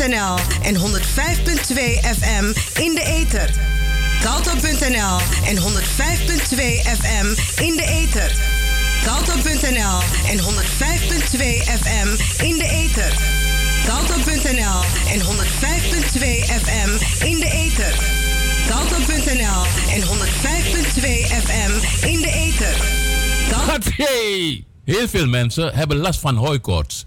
En 105.2 FM in de ether. Salto.nl en 105.2 FM in de ether. Salto.nl en 105.2 FM in de ether. Salto.nl en 105.2 FM in de ether. Salto.nl en 105.2 FM in de ether. Hey! Heel veel mensen hebben last van hooikoorts.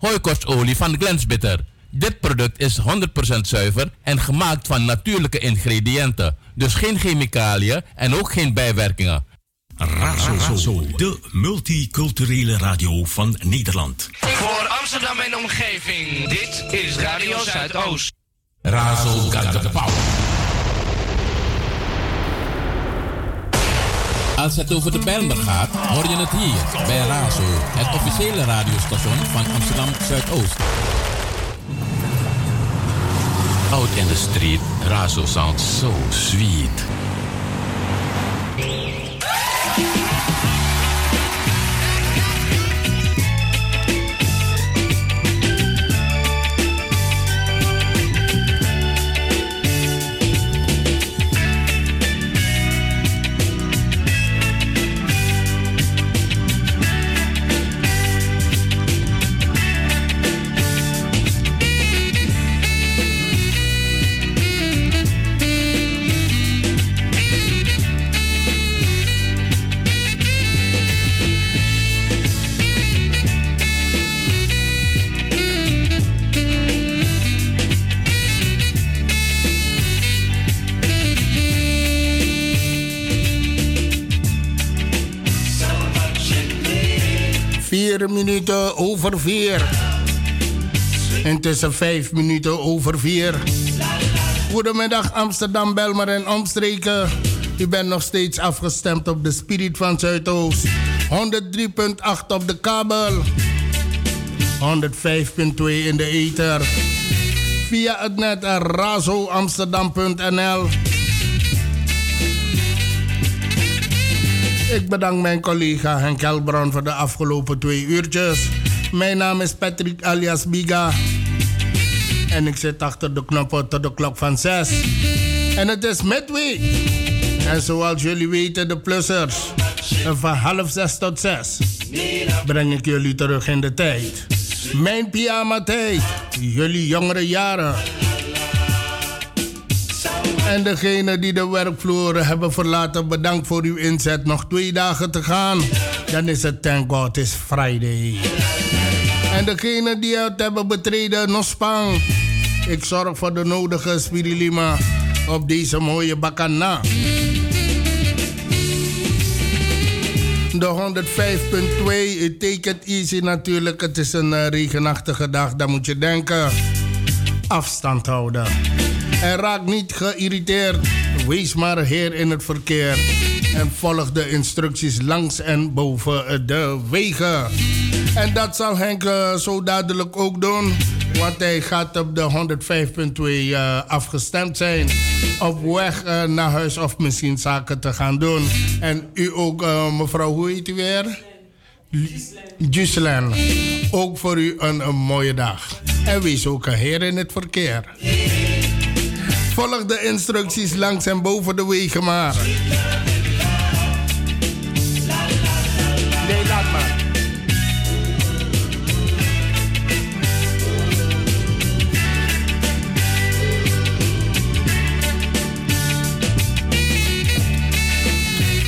Hooikostolie van Glensbitter. Dit product is 100% zuiver en gemaakt van natuurlijke ingrediënten. Dus geen chemicaliën en ook geen bijwerkingen. Razo, de multiculturele radio van Nederland. Voor Amsterdam en omgeving, dit is Radio Zuidoost. Razo got the power. Als het over de Bijlmer gaat, hoor je het hier bij Razo, het officiële radiostation van Amsterdam Zuidoost. Out in the street, Razo sounds so sweet. Minuten over vier. Intussen vijf minuten over vier. Goedemiddag Amsterdam, Belmer en omstreken. U bent nog steeds afgestemd op de Spirit van Zuidoost. 103.8 op de kabel. 105.2 in de ether. Via het net razoamsterdam.nl. Ik bedank mijn collega Henk Helbron voor de afgelopen twee uurtjes. Mijn naam is Patrick alias Biga. En ik zit achter de knoppen tot de klok van 6. En het is midweek. En zoals jullie weten, de plussers. En van half 6 tot 6 breng ik jullie terug in de tijd. Mijn pyjama tijd. Jullie jongere jaren. En degene die de werkvloer hebben verlaten, bedankt voor uw inzet. Nog twee dagen te gaan. Dan is het thank God is Friday. En degene die het hebben betreden, nog spang. Ik zorg voor de nodige spirilima op deze mooie bakana. De 105.2, take it easy natuurlijk. Het is een uh, regenachtige dag, dan moet je denken. Afstand houden. En raak niet geïrriteerd. Wees maar heer in het verkeer. En volg de instructies langs en boven de wegen. En dat zal Henk uh, zo dadelijk ook doen. Want hij gaat op de 105.2 uh, afgestemd zijn. Op weg uh, naar huis of misschien zaken te gaan doen. En u ook, mevrouw, hoe heet u weer? Gislaine. Ook voor u een, een mooie dag. En wees ook een heer in het verkeer. Volg de instructies langs en boven de wegen maar. Nee, laat maar.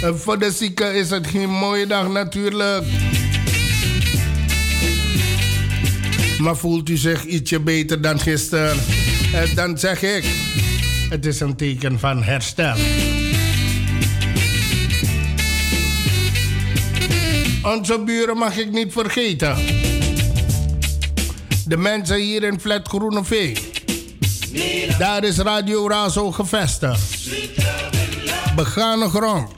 En voor de zieken is het geen mooie dag natuurlijk. Maar voelt u zich ietsje beter dan gisteren? En dan zeg ik, het is een teken van herstel. Onze buren mag ik niet vergeten. De mensen hier in Flat Groeneveen. Daar is Radio Razo gevestigd. Begane grond.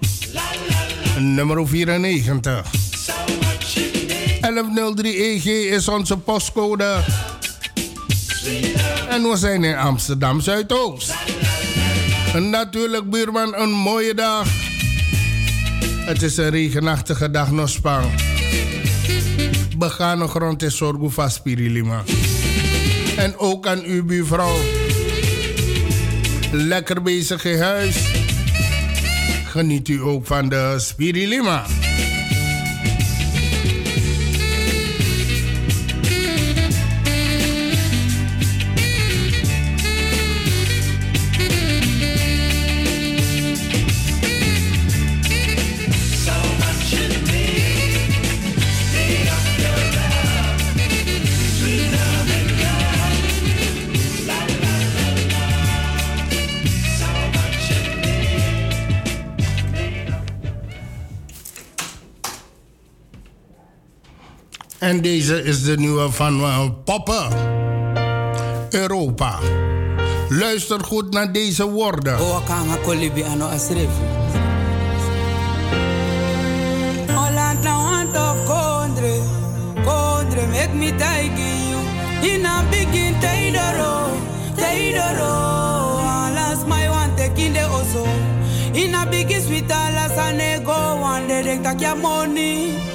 Nummer 94. 1103 EG is onze postcode. En we zijn in Amsterdam Zuidoost. Natuurlijk, buurman, een mooie dag. Het is een regenachtige dag, Nospang. Begane grond is van Spirilima. En ook aan uw buurvrouw. Lekker bezig in huis. Geniet u ook van de Spirilima. En deze is de nieuwe van uh, Poppen. Europa. Luister goed naar deze woorden. Holland now want of kondre, kondre make me you. In a begin teidoro, teidoro. Alas my want take in the oso. In a begin sweet alas ane go one day denk tak ya money.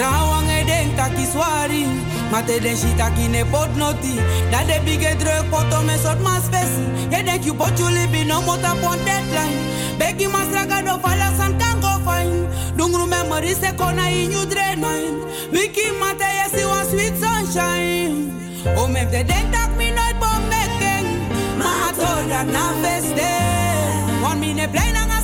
Trouwang e denk tak iswari. Mate den shita ki ne pot noti. Dat de bige druk poto me sort mas fesi. Je denk you pot you live no mota pon deadline. Begi mas raga do fala san kan go fine. Dungru memory se kona in you drain mine. Wiki mate yes you want sweet sunshine. O me de denk tak mi nooit bom making. Ma ato dat na feste. Wan mi ne blij na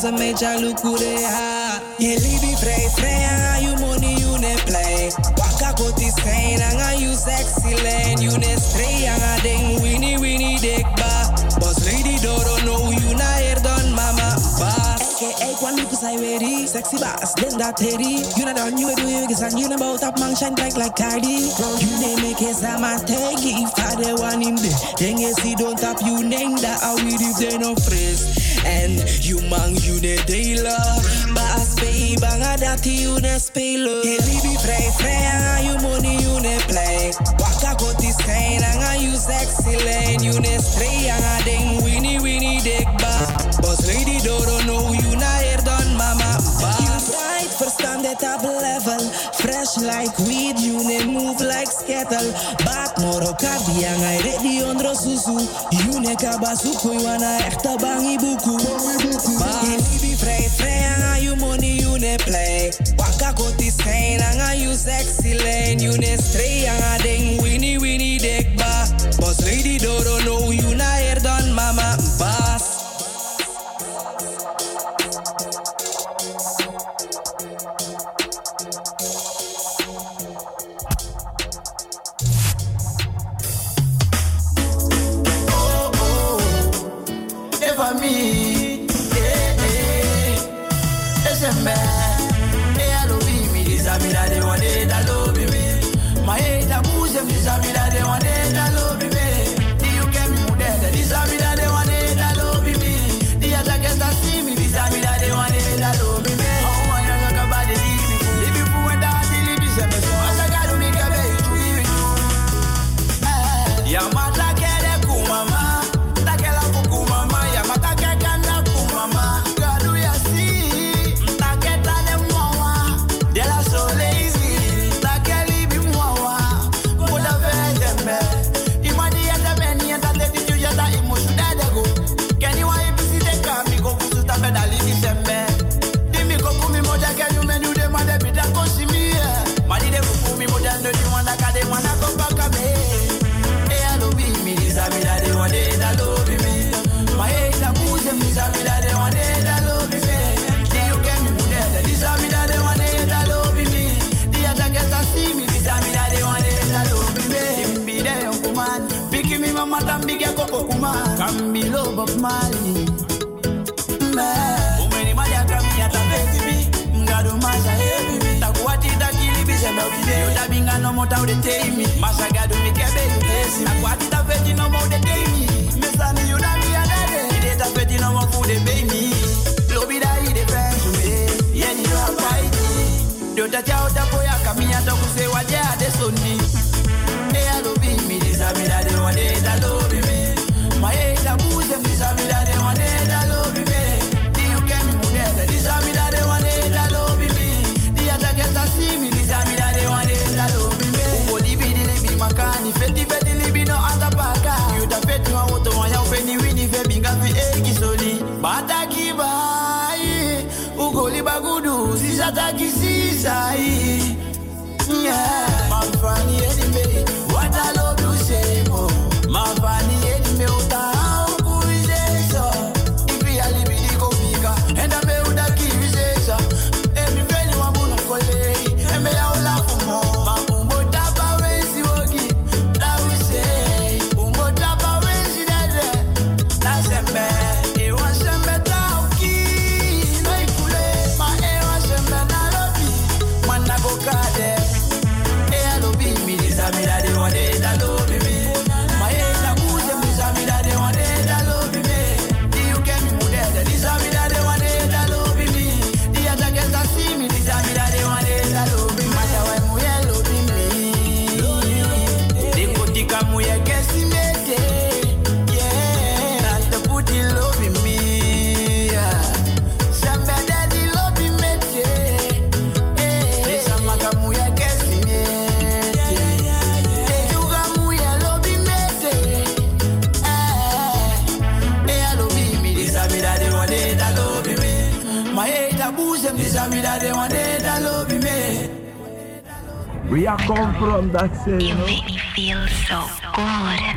ze met jou look hoe de ha. Je libi vrij vrij aan je money you ne play. Waka koti zijn aan je sexy lane you ne stray aan ding winnie winnie dik ba. Bos lady doro oh, no you na her don mama ba. AKA kwan lipu sai weri Sexy boss, then that teddy You not on you do you Cause you know about that man shine bright like Cardi Bro, you name it case I'm a take If I the one in the Then you see don't tap you name that I will if they no freeze En you june you ne delen. Baas baby, banga dat you ne spelen. Fresh like weed, you ne move like skettle. Bat moro kabiang, I ready ondro susu. You ne kabasu you wanna echte bangi buku. Bangi libi vrij, you money, you ne play. Waka koti stain, anga you sexy lane. You ne stray, anga ding, winnie, winnie, dek 来跳！inside Where I come from, that's it, you, you know? make me feel so good.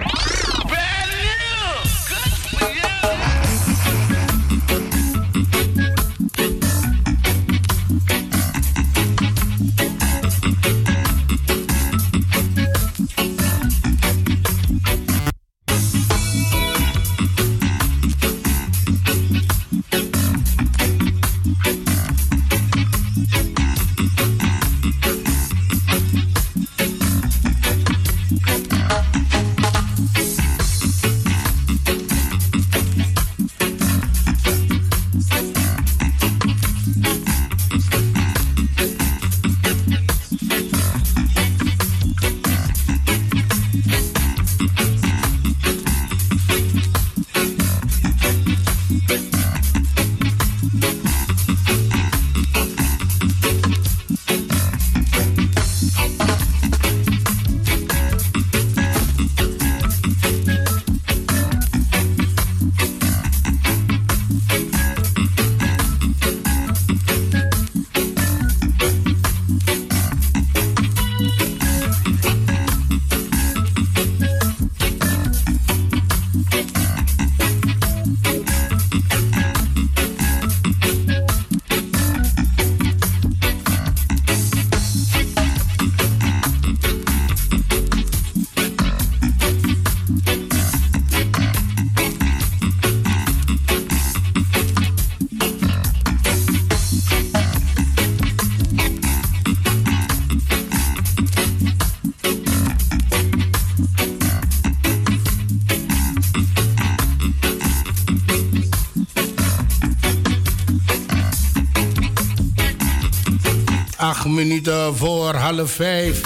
Minuten voor half vijf.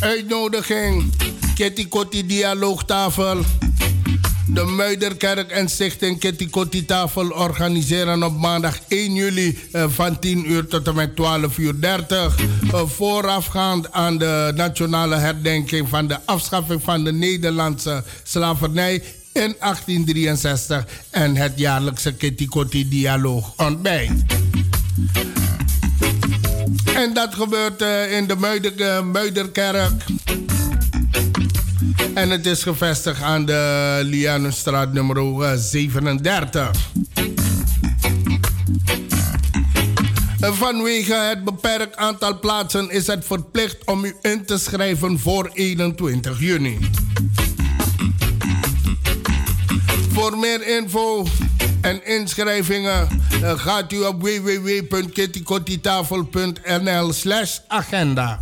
Uitnodiging. Kitty Kotti Dialoogtafel. De Muiderkerk en Stichting Kitty Kotti Tafel organiseren op maandag 1 juli eh, van 10 uur tot en met 12 uur 30. eh, voorafgaand aan de nationale herdenking van de afschaffing van de Nederlandse slavernij in 1863 en het jaarlijkse Kitty Dialoog ontbijt. En dat gebeurt eh, in de Muider, eh, Muiderkerk. En het is gevestigd aan de Lianenstraat nummer eh, 37. En Vanwege het beperkt aantal plaatsen is het verplicht om u in te schrijven voor 21 juni. Voor meer info en inschrijvingen eh, gaat u op www.kittykottitafel.nl slash agenda.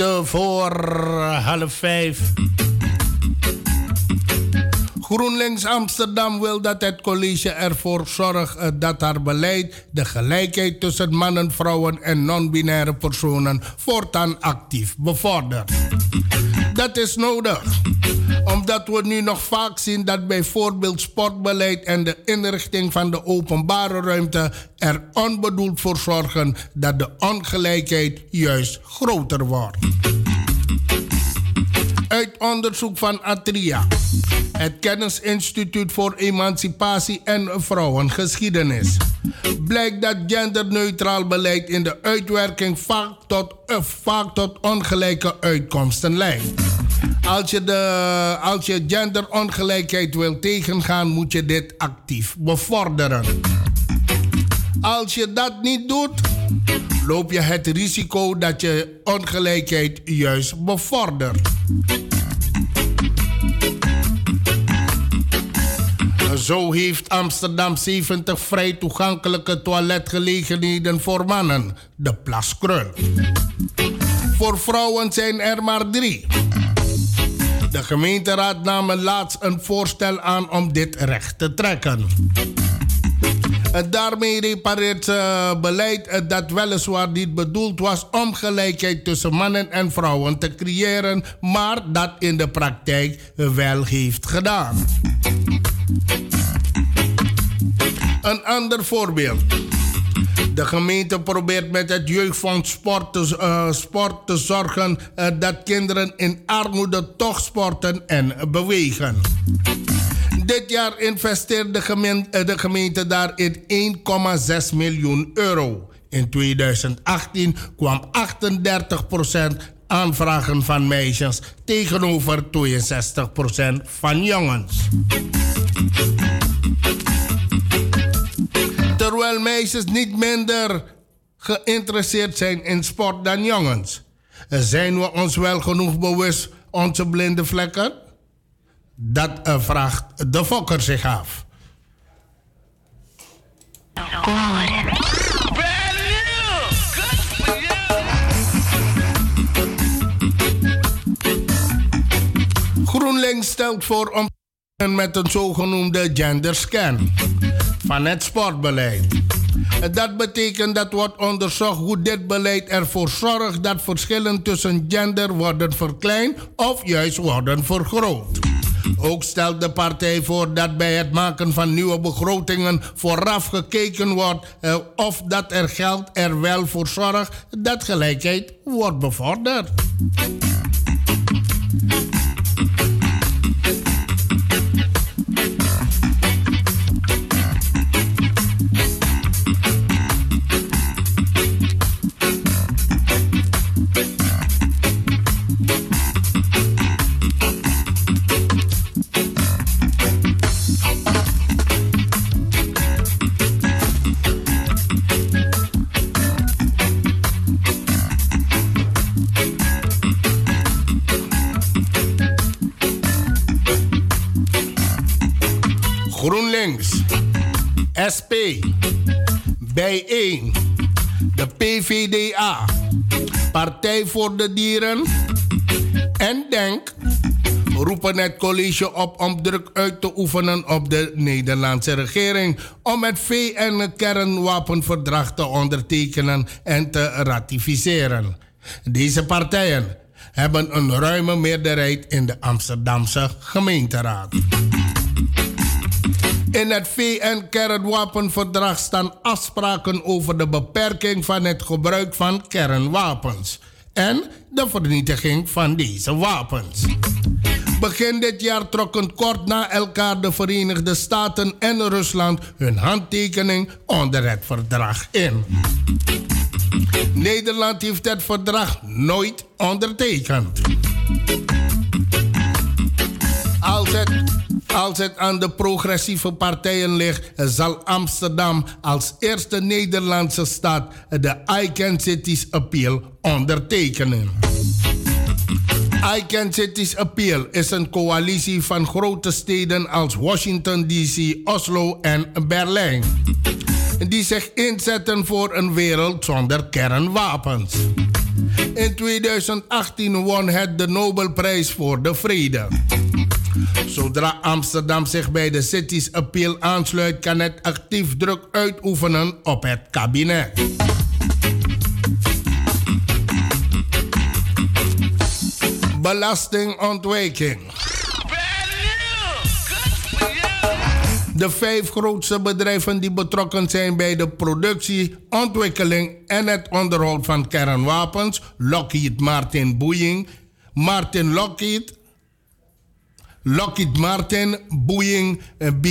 Voor half vijf. GroenLinks Amsterdam wil dat het college ervoor zorgt eh, dat haar beleid de gelijkheid tussen mannen, vrouwen en non-binaire personen voortaan actief bevordert. Dat is nodig, omdat we nu nog vaak zien dat bijvoorbeeld sportbeleid en de inrichting van de openbare ruimte er onbedoeld voor zorgen dat de ongelijkheid juist groter wordt. Uit onderzoek van Atria, het Kennisinstituut voor Emancipatie en Vrouwengeschiedenis, blijkt dat genderneutraal beleid in de uitwerking vaak tot, uh, vaak tot ongelijke uitkomsten leidt. Als je, de, als je genderongelijkheid wil tegengaan, moet je dit actief bevorderen. Als je dat niet doet, loop je het risico dat je ongelijkheid juist bevordert. Zo heeft Amsterdam 70 vrij toegankelijke toiletgelegenheden voor mannen, de Plaskrul. Voor vrouwen zijn er maar drie. De gemeenteraad nam laatst een voorstel aan om dit recht te trekken. Daarmee repareert uh, beleid dat weliswaar niet bedoeld was om gelijkheid tussen mannen en vrouwen te creëren, maar dat in de praktijk wel heeft gedaan. Een ander voorbeeld. De gemeente probeert met het jeugdfonds sport te, uh, sport te zorgen uh, dat kinderen in armoede toch sporten en bewegen. Dit jaar investeert de gemeente, de gemeente daarin 1,6 miljoen euro. In 2018 kwam 38% aanvragen van meisjes tegenover 62% van jongens. meisjes niet minder geïnteresseerd zijn in sport dan jongens. Zijn we ons wel genoeg bewust onze blinde vlekken? Dat eh, vraagt de fokker zich af. GroenLinks stelt voor om met een zogenoemde genderscan van het sportbeleid. Dat betekent dat wordt onderzocht hoe dit beleid ervoor zorgt dat verschillen tussen gender worden verkleind of juist worden vergroot. Ook stelt de partij voor dat bij het maken van nieuwe begrotingen vooraf gekeken wordt eh, of dat er geld er wel voor zorgt dat gelijkheid wordt bevorderd. SP, Bijeen, de PVDA, Partij voor de Dieren en Denk roepen het college op om druk uit te oefenen op de Nederlandse regering om het VN-kernwapenverdrag te ondertekenen en te ratificeren. Deze partijen hebben een ruime meerderheid in de Amsterdamse gemeenteraad. In het VN-kernwapenverdrag staan afspraken over de beperking van het gebruik van kernwapens en de vernietiging van deze wapens. Begin dit jaar trokken kort na elkaar de Verenigde Staten en Rusland hun handtekening onder het verdrag in. Nederland heeft het verdrag nooit ondertekend. Als als het aan de progressieve partijen ligt, zal Amsterdam als eerste Nederlandse stad de ICANN Cities Appeal ondertekenen. ICANN Cities Appeal is een coalitie van grote steden als Washington DC, Oslo en Berlijn. Die zich inzetten voor een wereld zonder kernwapens. In 2018 won het de Nobelprijs voor de Vrede. Zodra Amsterdam zich bij de Cities Appeal aansluit, kan het actief druk uitoefenen op het kabinet. Belastingontwijking. De vijf grootste bedrijven die betrokken zijn bij de productie, ontwikkeling en het onderhoud van kernwapens: Lockheed Martin Boeing, Martin Lockheed, Lockheed Martin, Boeing, eh, B,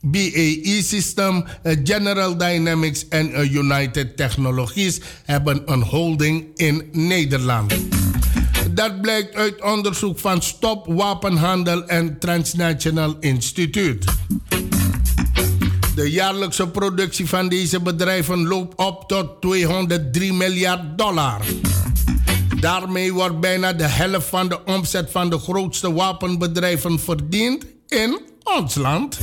BAE System, eh, General Dynamics en eh, United Technologies hebben een holding in Nederland. Dat blijkt uit onderzoek van Stop Wapenhandel en Transnational Instituut. De jaarlijkse productie van deze bedrijven loopt op tot 203 miljard dollar. Daarmee wordt bijna de helft van de omzet van de grootste wapenbedrijven verdiend in ons land.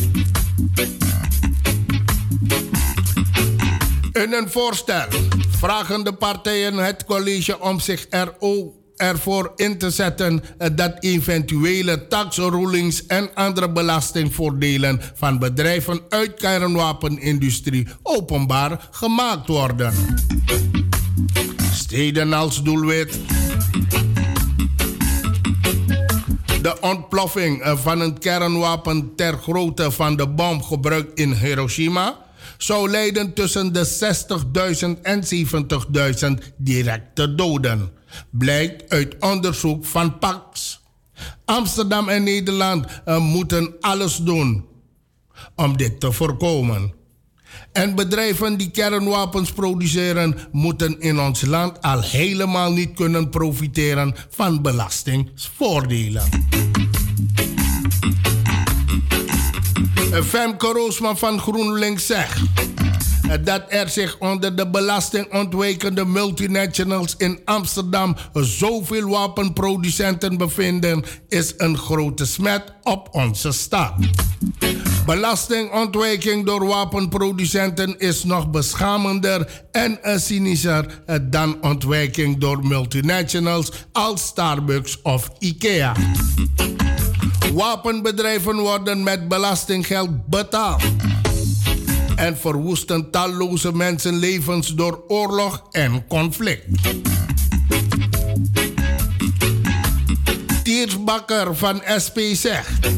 In een voorstel vragen de partijen het college om zich er ook ervoor in te zetten dat eventuele taxrulings en andere belastingvoordelen van bedrijven uit kernwapenindustrie openbaar gemaakt worden. Steden als doelwit. De ontploffing van een kernwapen ter grootte van de bom gebruikt in Hiroshima zou leiden tussen de 60.000 en 70.000 directe doden. Blijkt uit onderzoek van PAX. Amsterdam en Nederland uh, moeten alles doen om dit te voorkomen. En bedrijven die kernwapens produceren, moeten in ons land al helemaal niet kunnen profiteren van belastingvoordelen. Femke Roosman van GroenLinks zegt dat er zich onder de belastingontwijkende multinationals in Amsterdam zoveel wapenproducenten bevinden, is een grote smet op onze stad. Belastingontwijking door wapenproducenten is nog beschamender en cynischer dan ontwijking door multinationals als Starbucks of IKEA. Wapenbedrijven worden met belastinggeld betaald. En verwoesten talloze mensenlevens door oorlog en conflict. Tiersbakker van SP zegt.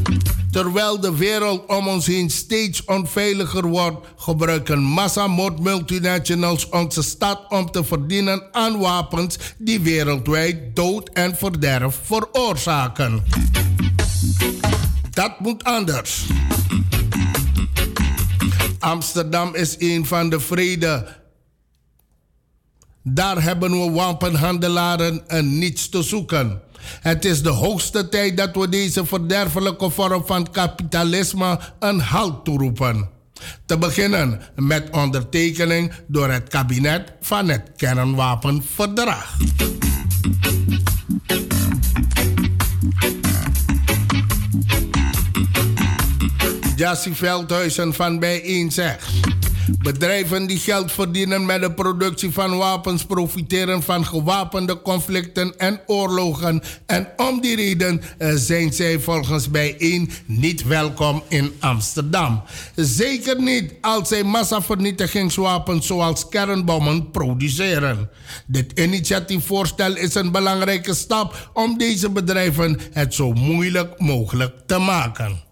Terwijl de wereld om ons heen steeds onveiliger wordt, gebruiken massamoord-multinationals onze stad om te verdienen aan wapens die wereldwijd dood en verderf veroorzaken. Dat moet anders. Amsterdam is een van de vrede. Daar hebben we wapenhandelaren en niets te zoeken. Het is de hoogste tijd dat we deze verderfelijke vorm van kapitalisme een halt toeroepen. Te beginnen met ondertekening door het kabinet van het kernwapenverdrag. Jassie Veldhuizen van Bijeen zegt. Bedrijven die geld verdienen met de productie van wapens profiteren van gewapende conflicten en oorlogen. En om die reden eh, zijn zij volgens bijeen niet welkom in Amsterdam. Zeker niet als zij massavernietigingswapens zoals kernbommen produceren. Dit initiatiefvoorstel is een belangrijke stap om deze bedrijven het zo moeilijk mogelijk te maken.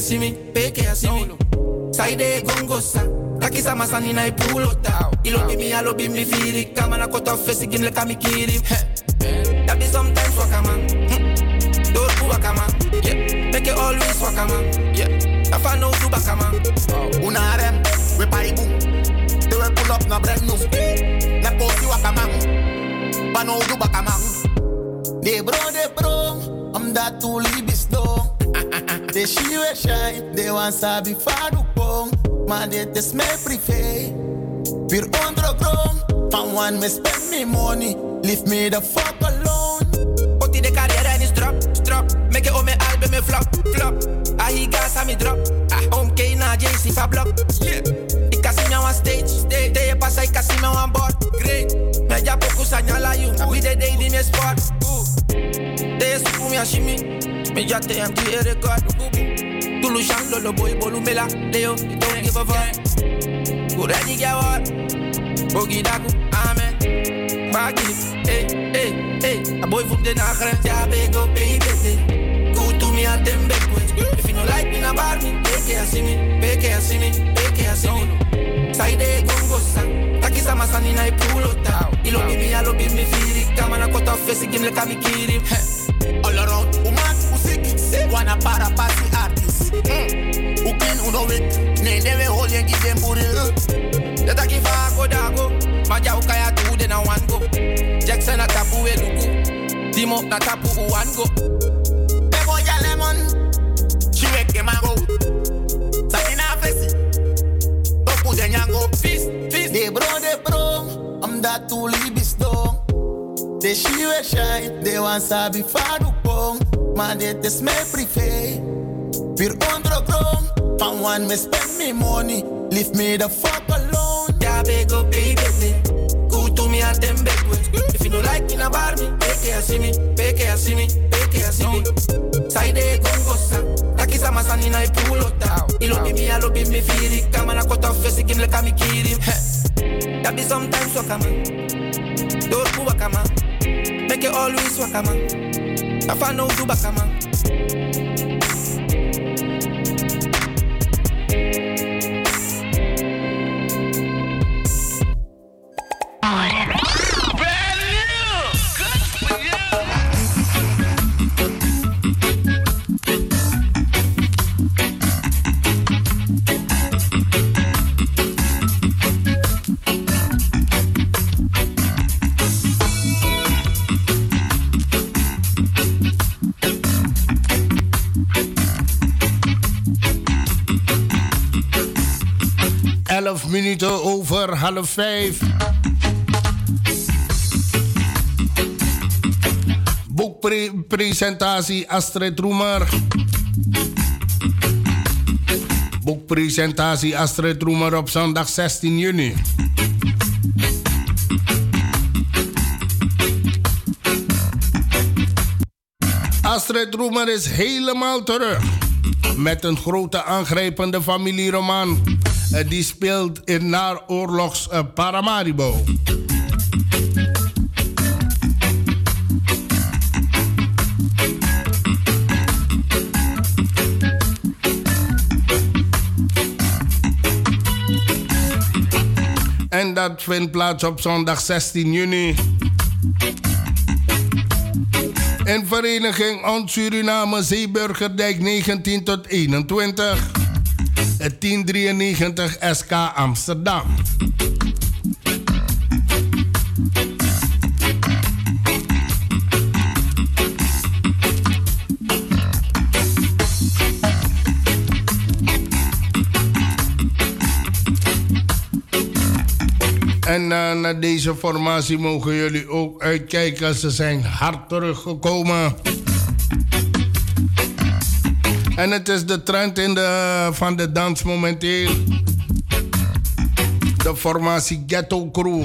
see me, peke see me. Side gongosa, takisa masani na ipulota. Ilo bi mi alo bi mi firi, kama na kota fesi gimle kami kiri. That be sometimes wakama, hmm. don't do wakama. Yeah, make it always wakama. Yeah, if I know do bakama. Una rem, we paibu. They will pull up na brand new. Na posi wakama. Pano do bakama. De bro, de bro, I'm that to libis though. They she we shine, they want sabi fadu pong. Maar dit is mijn privé. Weer ondergrond, van one me spend me money. Leave me the fuck alone. Oti de carrière en is drop, drop. Make it on mijn album me flop, flop. Ah, he gas aan me drop. Ah, om K na JC fa. Yeah. Ik kan zien jou stage, stage. Je pasa, ik kan zien jou aan board. Great. Me ja poco señala you. We de day di me sport. Te is voor me a shimmy. Me ya te am die record. Tulu shando lo boy bolumela. Leo, don't give a fuck. Kurani gawar. Bogi daku, amen. Bagi, hey, hey, hey. A boy from the nagre. Ja, bego, baby. Me at them back If you no like me, na bar me. Beke a see me, beke a see me, beke a see me. Side gongo sang. Takisa masani na ipulota. Ilo bi mi, alo bi mi firi. Kama na kota fesi, gimle kami kiri. All around, woman, music. Wanna para party artist. Mm. Ukin uno wit. Nee, they will hold you, give them booty. Fa go dago. Ma ja ukaya tu de na one go. Jackson na tapu we luku. Timo na tapu u one go. Bebo ya lemon. She wake him go. Sabina fesi. Topu de nyango. Fist, fist. De bro, de bro. I'm that to libis dong. De she we shine. De wan sabi fadu pong. Maar dit is mijn privé. Weer ondergrond. Van one me spend me money. Leave me the fuck alone. Ja, up, baby. Go to me at them back If you no like me, na bar me. Peke a see me, peke a see me, peke a see me. Side gongosa. Takisa masani na ipulota. Ilo bi mi, alo bi mi firi. Kama na kota fesi, gimle kami kiri. That be sometimes wakama. Don't do wakama. Make it always wakama. If I know do bakama. In minuten over half vijf. Boekpresentatie Astrid Roemer. Boekpresentatie Astrid Roemer op zondag 16 juni. Astrid Roemer is helemaal terug. Met een grote aangrijpende familieroman. Eh, die speelt in naoorlogs eh, Paramaribo. En dat vindt plaats op zondag 16 juni. In vereniging Ons Suriname Zeeburgerdijk 19 tot 21. Eh, 1093 SK Amsterdam. En eh, uh, na deze formatie mogen jullie ook uitkijken. Ze zijn hard teruggekomen. En het is de trend in de, van de dans momenteel. De formatie Ghetto Crew.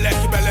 bellek bellek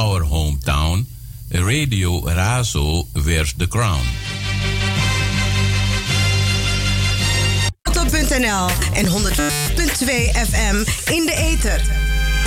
our hometown, Radio Razo wears the crown. Salto.nl en 100.2 FM in de ether.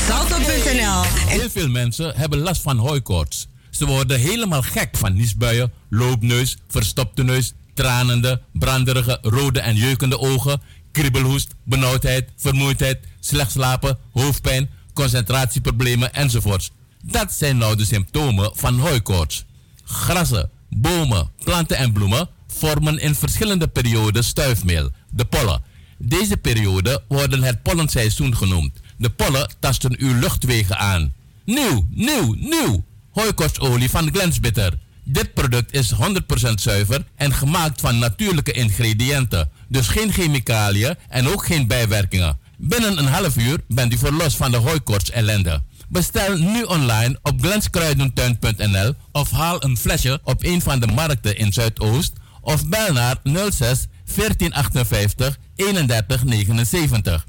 Salto.nl en Heel veel mensen hebben last van hooikoorts. Ze worden helemaal gek van niesbuien, loopneus, verstopte neus, tranende, branderige, rode en jeukende ogen, kriebelhoest, benauwdheid, vermoeidheid, slecht slapen, hoofdpijn, concentratieproblemen enzovoorts. Dat zijn nou de symptomen van hooikoorts. Grassen, bomen, planten en bloemen vormen in verschillende perioden stuifmeel, de pollen. Deze perioden worden het pollenseizoen genoemd. De pollen tasten uw luchtwegen aan. Nieuw, nieuw, nieuw! Hooikoortsolie van Glensbitter. Dit product is 100% zuiver en gemaakt van natuurlijke ingrediënten. Dus geen chemicaliën en ook geen bijwerkingen. Binnen een half uur bent u verlost van de hooikoorts ellende. Bestel nu online op glenskruidentuin.nl of haal een flesje op een van de markten in Zuidoost of bel naar 06 1458 31 79.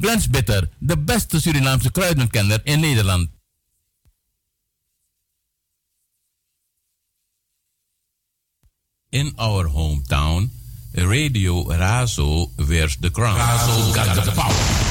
Glens Bitter, de beste Surinaamse kruidenkenner in Nederland. In our hometown, Radio Razo wears the crown. Razo got the power.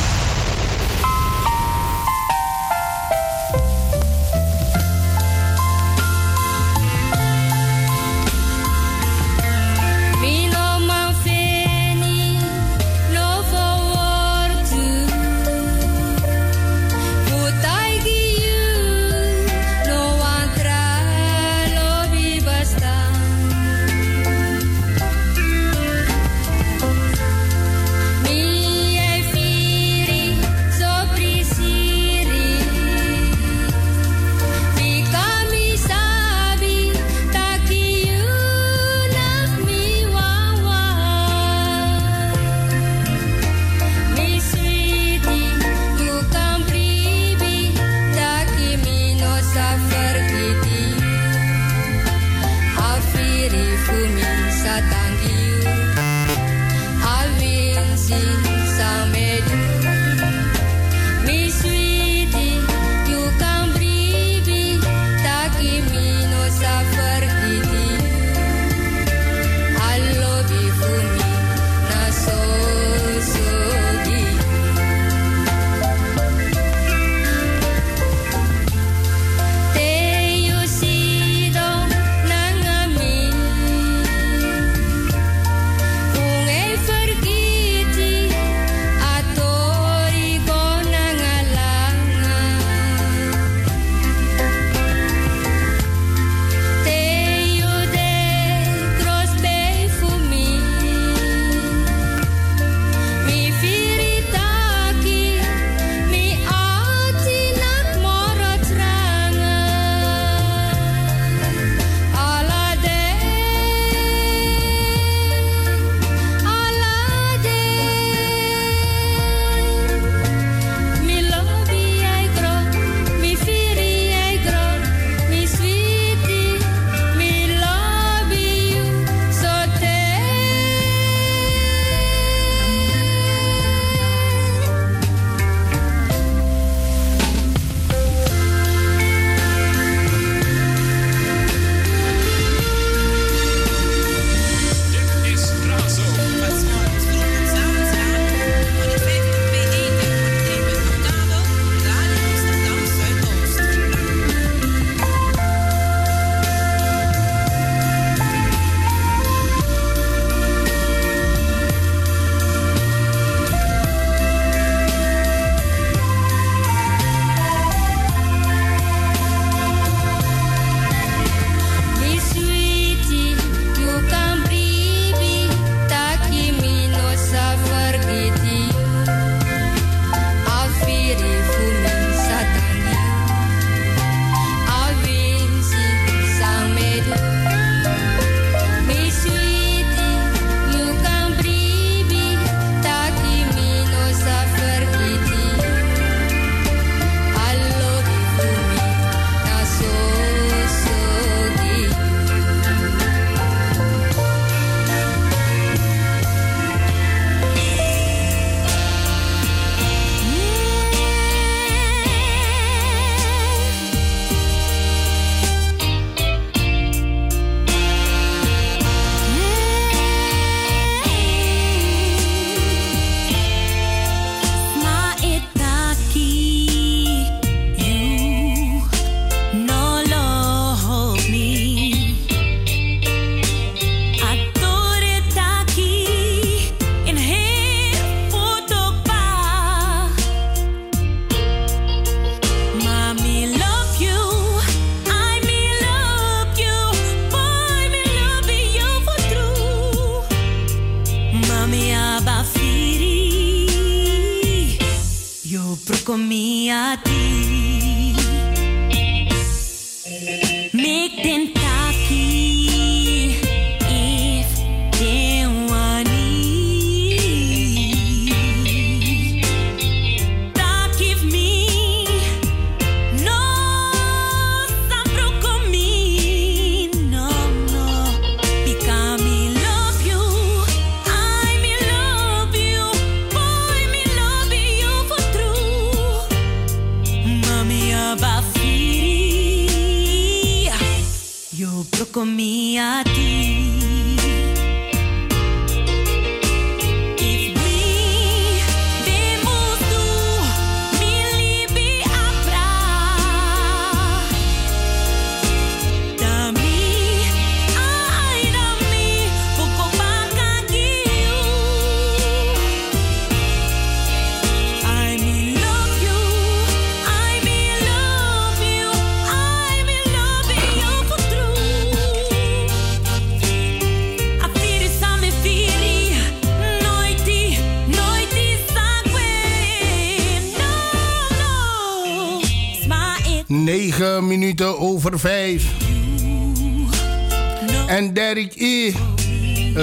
En Derek E.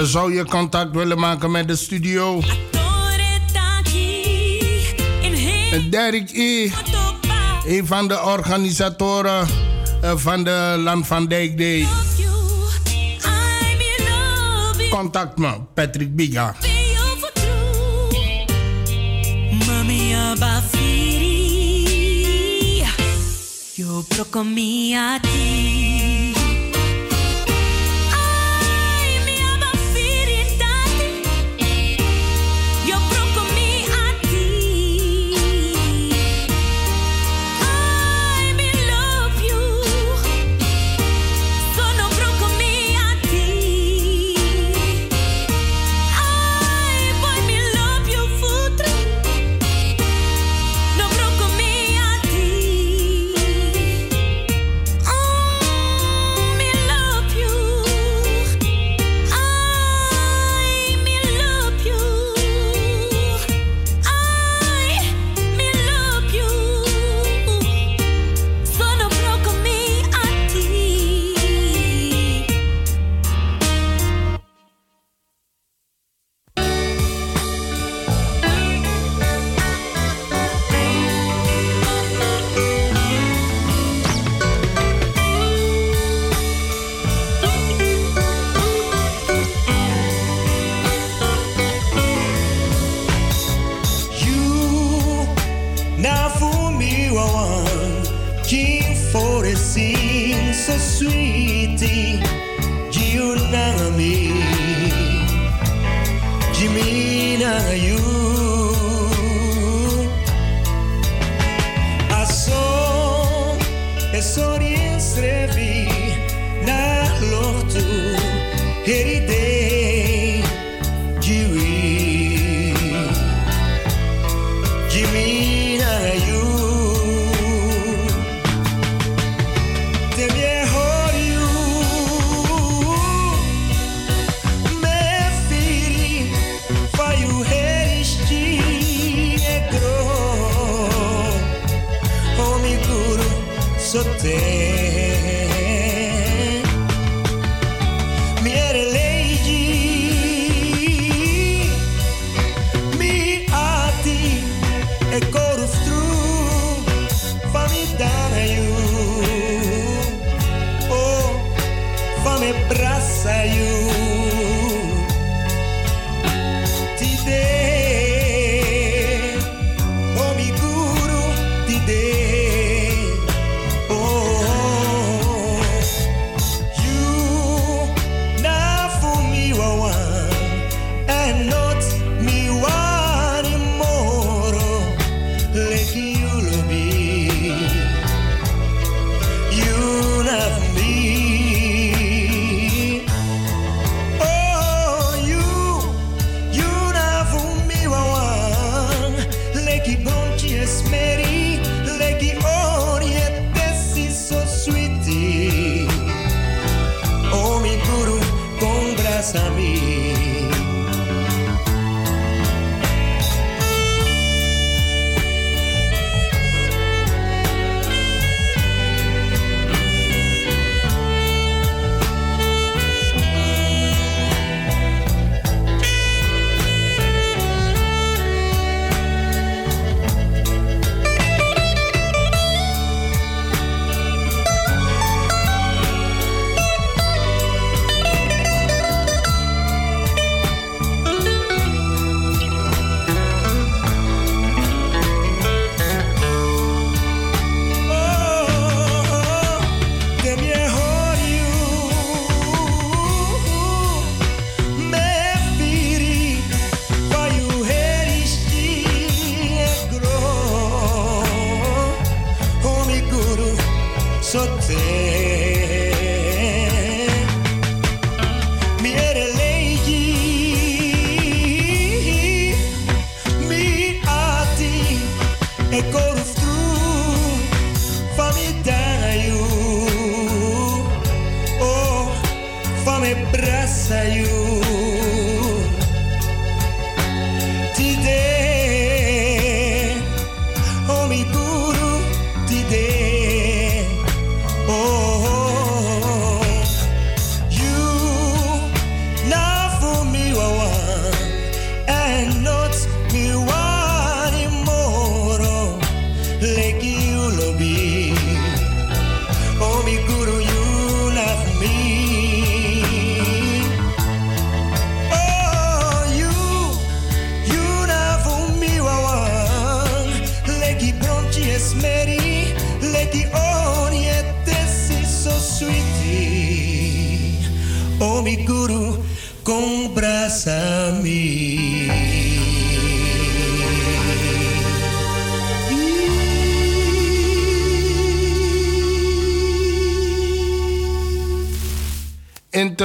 Zou je contact willen maken met de studio? Derek E. Een van de organisatoren eh, van de Land van Dijk Day. Contact me, Patrick Biga. Mommy, Yo procomí a ti.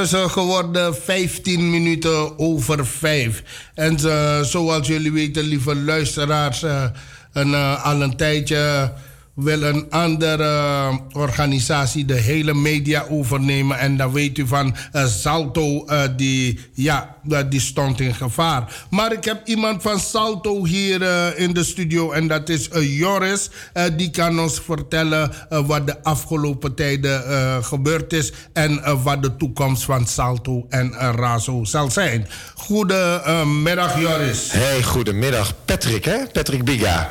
Intussen geworden 15 minuten over 5. En eh, zoals jullie weten, lieve luisteraars, eh, een, eh, al een tijdje wil een andere organisatie de hele media overnemen. En dan weet u van eh, Salto, eh, die, ja, eh, die stond in gevaar. Maar ik heb iemand van Salto hier eh, in de studio en dat is eh, Joris. Eh, die kan ons vertellen eh, wat de afgelopen tijden eh, gebeurd is en eh, wat de toekomst van Salto en eh, Razo zal zijn. Goedemiddag Joris. Hey, goedemiddag. Patrick, hè? Patrick Biga.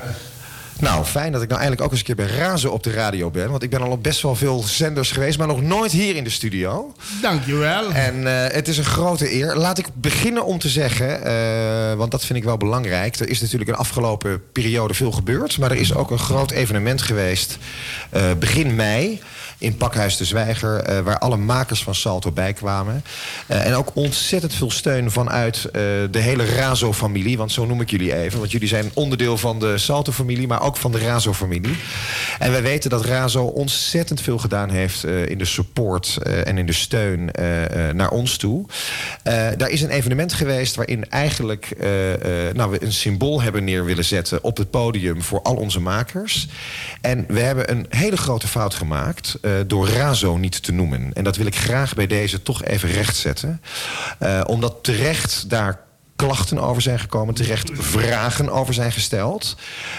Nou, fijn dat ik nou eindelijk ook eens een keer bij Razo op de radio ben. Want ik ben al op best wel veel zenders geweest, maar nog nooit hier in de studio. Dankjewel. En eh, het is een grote eer. Laat ik beginnen om te zeggen, eh, want dat vind ik wel belangrijk. Er is natuurlijk een afgelopen periode veel gebeurd. Maar er is ook een groot evenement geweest eh, begin mei in Pakhuis de Zwijger, eh, waar alle makers van Salto bij kwamen. Eh, en ook ontzettend veel steun vanuit eh, de hele Razo-familie, want zo noem ik jullie even. Want jullie zijn onderdeel van de Salto-familie, maar ook van de Razo-familie. En wij weten dat Razo ontzettend veel gedaan heeft in de support en in de steun naar ons toe. Daar is een evenement geweest waarin eigenlijk nou, we een symbool hebben neer willen zetten op het podium voor al onze makers. En we hebben een hele grote fout gemaakt eh, door Razo niet te noemen. En dat wil ik graag bij deze toch even rechtzetten. Eh, omdat terecht daar klachten over zijn gekomen, terecht vragen over zijn gesteld.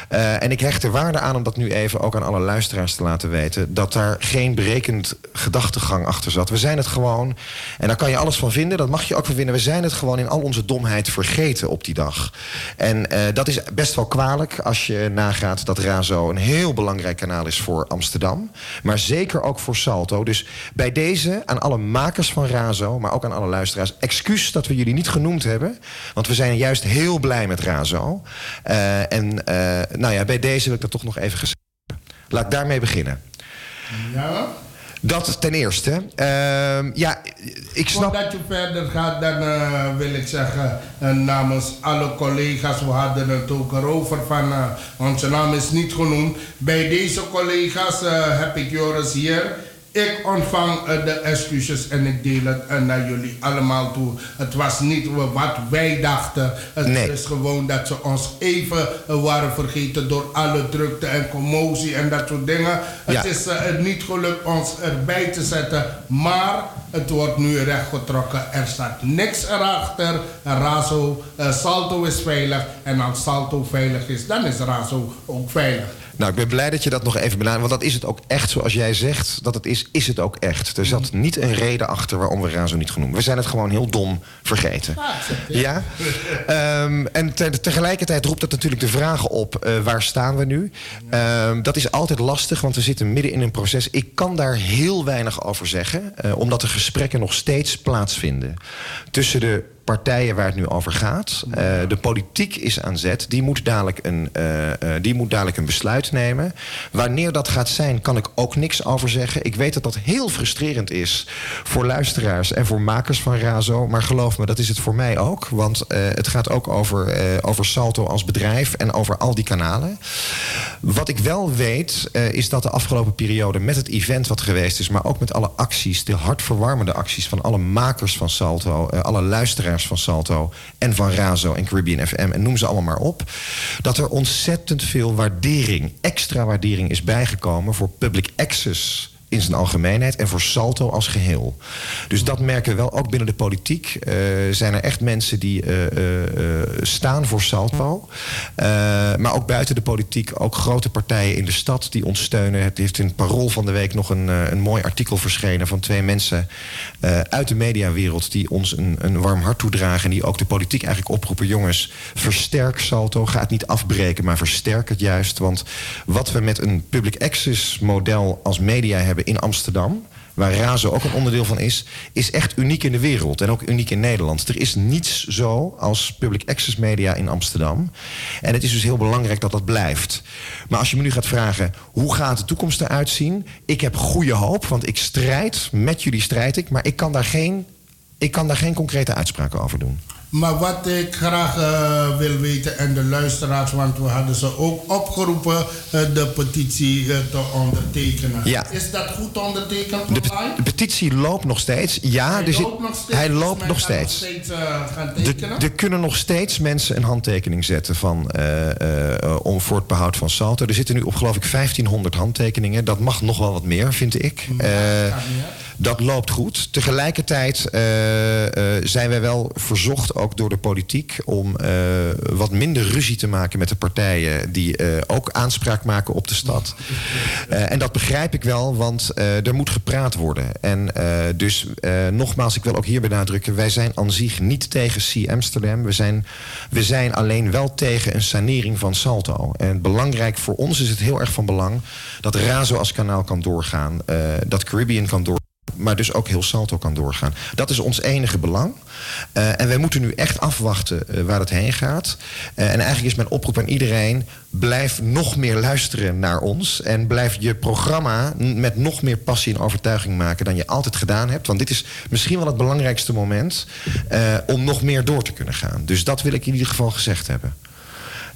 Eh, en ik hecht er waarde aan om dat nu even ook aan alle luisteraars te laten weten... dat daar geen berekend gedachtegang achter zat. We zijn het gewoon, en daar kan je alles van vinden, dat mag je ook van vinden... we zijn het gewoon in al onze domheid vergeten op die dag. En eh, dat is best wel kwalijk als je nagaat dat Razo een heel belangrijk kanaal is voor Amsterdam. Maar zeker ook voor Salto. Dus bij deze, aan alle makers van Razo, maar ook aan alle luisteraars... excuus dat we jullie niet genoemd hebben... Want we zijn juist heel blij met Razo. Eh, en eh, nou ja, bij deze wil ik dat toch nog even gezegd hebben. Laat ik daarmee beginnen. Ja? Dat ten eerste. Ehm, ja, ik snap... Voordat je verder gaat, dan eh, wil ik zeggen namens alle collega's, we hadden het ook erover van, onze naam is niet genoemd. Bij deze collega's heb ik Joris hier. Ik ontvang eh, de excuses en ik deel het eh, naar jullie allemaal toe. Het was niet wat wij dachten. Het is gewoon dat ze ons even eh, waren vergeten door alle drukte en commotie en dat soort dingen. Ja. Het is eh, niet gelukt ons erbij te zetten, maar het wordt nu rechtgetrokken. Er staat niks erachter. Razo, eh, Salto is veilig en als Salto veilig is, dan is Razo ook veilig. Nou, ik ben blij dat je dat nog even benadert. Want dat is het ook echt zoals jij zegt dat het is, is het ook echt. Er zat niet een reden achter waarom we Razo niet genoemd. We zijn het gewoon heel dom vergeten. Ja? Ehm, en te- tegelijkertijd roept dat natuurlijk de vraag op: eh, waar staan we nu? Ehm, dat is altijd lastig, want we zitten midden in een proces. Ik kan daar heel weinig over zeggen, eh, omdat de gesprekken nog steeds plaatsvinden tussen de partijen waar het nu over gaat. Eh, de politiek is aan zet. Die moet, dadelijk een, eh, eh, die moet dadelijk een besluit nemen. Wanneer dat gaat zijn, kan ik ook niks over zeggen. Ik weet dat dat heel frustrerend is voor luisteraars en voor makers van Razo. Maar geloof me, dat is het voor mij ook. Want het gaat ook over, over Salto als bedrijf en over al die kanalen. Wat ik wel weet, is dat de afgelopen periode met het event wat geweest is, maar ook met alle acties, de hartverwarmende acties van alle makers van Salto, alle luisteraars van Salto en van Razo en Caribbean FM en noem ze allemaal maar op, dat er ontzettend veel waardering, extra waardering is bijgekomen voor public access in zijn algemeenheid en voor Salto als geheel. Dus dat merken we wel. Ook binnen de politiek eh, zijn er echt mensen die eh, eh, staan voor Salto. Maar ook buiten de politiek, ook grote partijen in de stad die ons steunen. Het heeft in Parool van de week nog een, een mooi artikel verschenen van twee mensen uit de mediawereld die ons een, een warm hart toedragen. En die ook de politiek eigenlijk oproepen: jongens, versterk Salto. Ga het niet afbreken, maar versterk het juist. Want wat we met een public access model als media hebben in Amsterdam. Waar Razo ook een onderdeel van is, is echt uniek in de wereld en ook uniek in Nederland. Er is niets zo als public access media in Amsterdam. En het is dus heel belangrijk dat dat blijft. Maar als je me nu gaat vragen, hoe gaat de toekomst eruit zien? Ik heb goede hoop, want ik strijd, met jullie strijd ik, maar ik kan daar geen, ik kan daar geen concrete uitspraken over doen. Maar wat ik graag eh, wil weten, en de luisteraars, want we hadden ze ook opgeroepen eh, de petitie eh, te ondertekenen. Ja. Is dat goed ondertekend De, de petitie loopt nog steeds. Ja, Hij zit- loopt nog steeds, hij dus loopt nog steeds. steeds gaan De- tekenen. er kunnen nog steeds mensen een handtekening zetten van, om voor het behoud van Salto. Er zitten nu op geloof ik 1500 handtekeningen. Dat mag nog wel wat meer, vind ik. Eh, dat loopt goed. Tegelijkertijd eh, eh, zijn wij wel verzocht, ook door de politiek, om eh, wat minder ruzie te maken met de partijen die ook aanspraak maken op de stad. En dat begrijp ik wel, want er moet gepraat worden. En dus nogmaals, ik wil ook hier benadrukken, wij zijn aan zich niet tegen Sea Amsterdam. We zijn, we zijn alleen wel tegen een sanering van Salto. En belangrijk voor ons is het heel erg van belang dat Razo als kanaal kan doorgaan, dat Caribbean kan doorgaan. Maar dus ook heel Salto kan doorgaan. Dat is ons enige belang. Eh, en wij moeten nu echt afwachten eh, waar het heen gaat. Eh, en eigenlijk is mijn oproep aan iedereen: blijf nog meer luisteren naar ons. En blijf je programma met nog meer passie en overtuiging maken dan je altijd gedaan hebt. Want dit is misschien wel het belangrijkste moment om nog meer door te kunnen gaan. Dus dat wil ik in ieder geval gezegd hebben.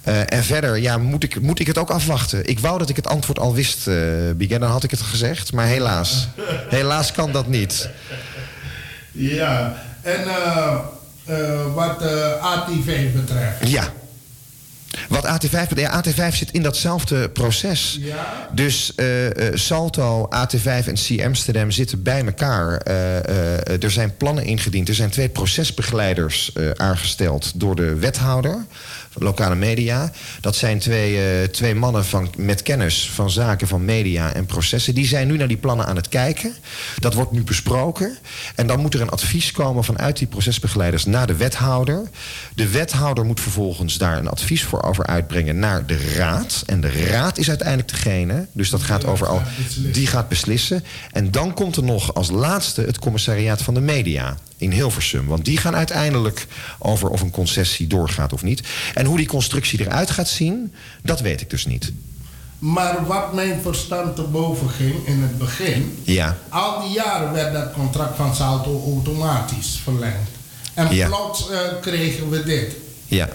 Eh, en verder, ja, moet ik, moet ik het ook afwachten. Ik wou dat ik het antwoord al wist, eh Biggen, dan had ik het gezegd. Maar helaas, helaas kan dat niet. Ja, en eh, eh, wat eh, AT5 betreft. Ja. Wat AT5 betreft, ja, AT5 zit in datzelfde proces. Ja? Dus eh, eh, Salto, AT5 en C Amsterdam zitten bij elkaar. Eh, eh, er zijn plannen ingediend. Er zijn twee procesbegeleiders eh, aangesteld door de wethouder lokale media. Dat zijn twee, eh, twee mannen van, met kennis van zaken van media en processen. Die zijn nu naar die plannen aan het kijken. Dat wordt nu besproken. En dan moet er een advies komen vanuit die procesbegeleiders naar de wethouder. De wethouder moet vervolgens daar een advies voor over uitbrengen naar de raad. En de raad is uiteindelijk degene, dus dat gaat over al, die gaat beslissen. En dan komt er nog als laatste het commissariaat van de media in Hilversum. Want die gaan uiteindelijk over of een concessie doorgaat of niet. En hoe die constructie eruit gaat zien, dat weet ik dus niet. Maar wat mijn verstand te boven ging in het begin. Ja, Al die jaren werd dat contract van Salto automatisch verlengd. En Ja. plots eh, kregen we dit. ja.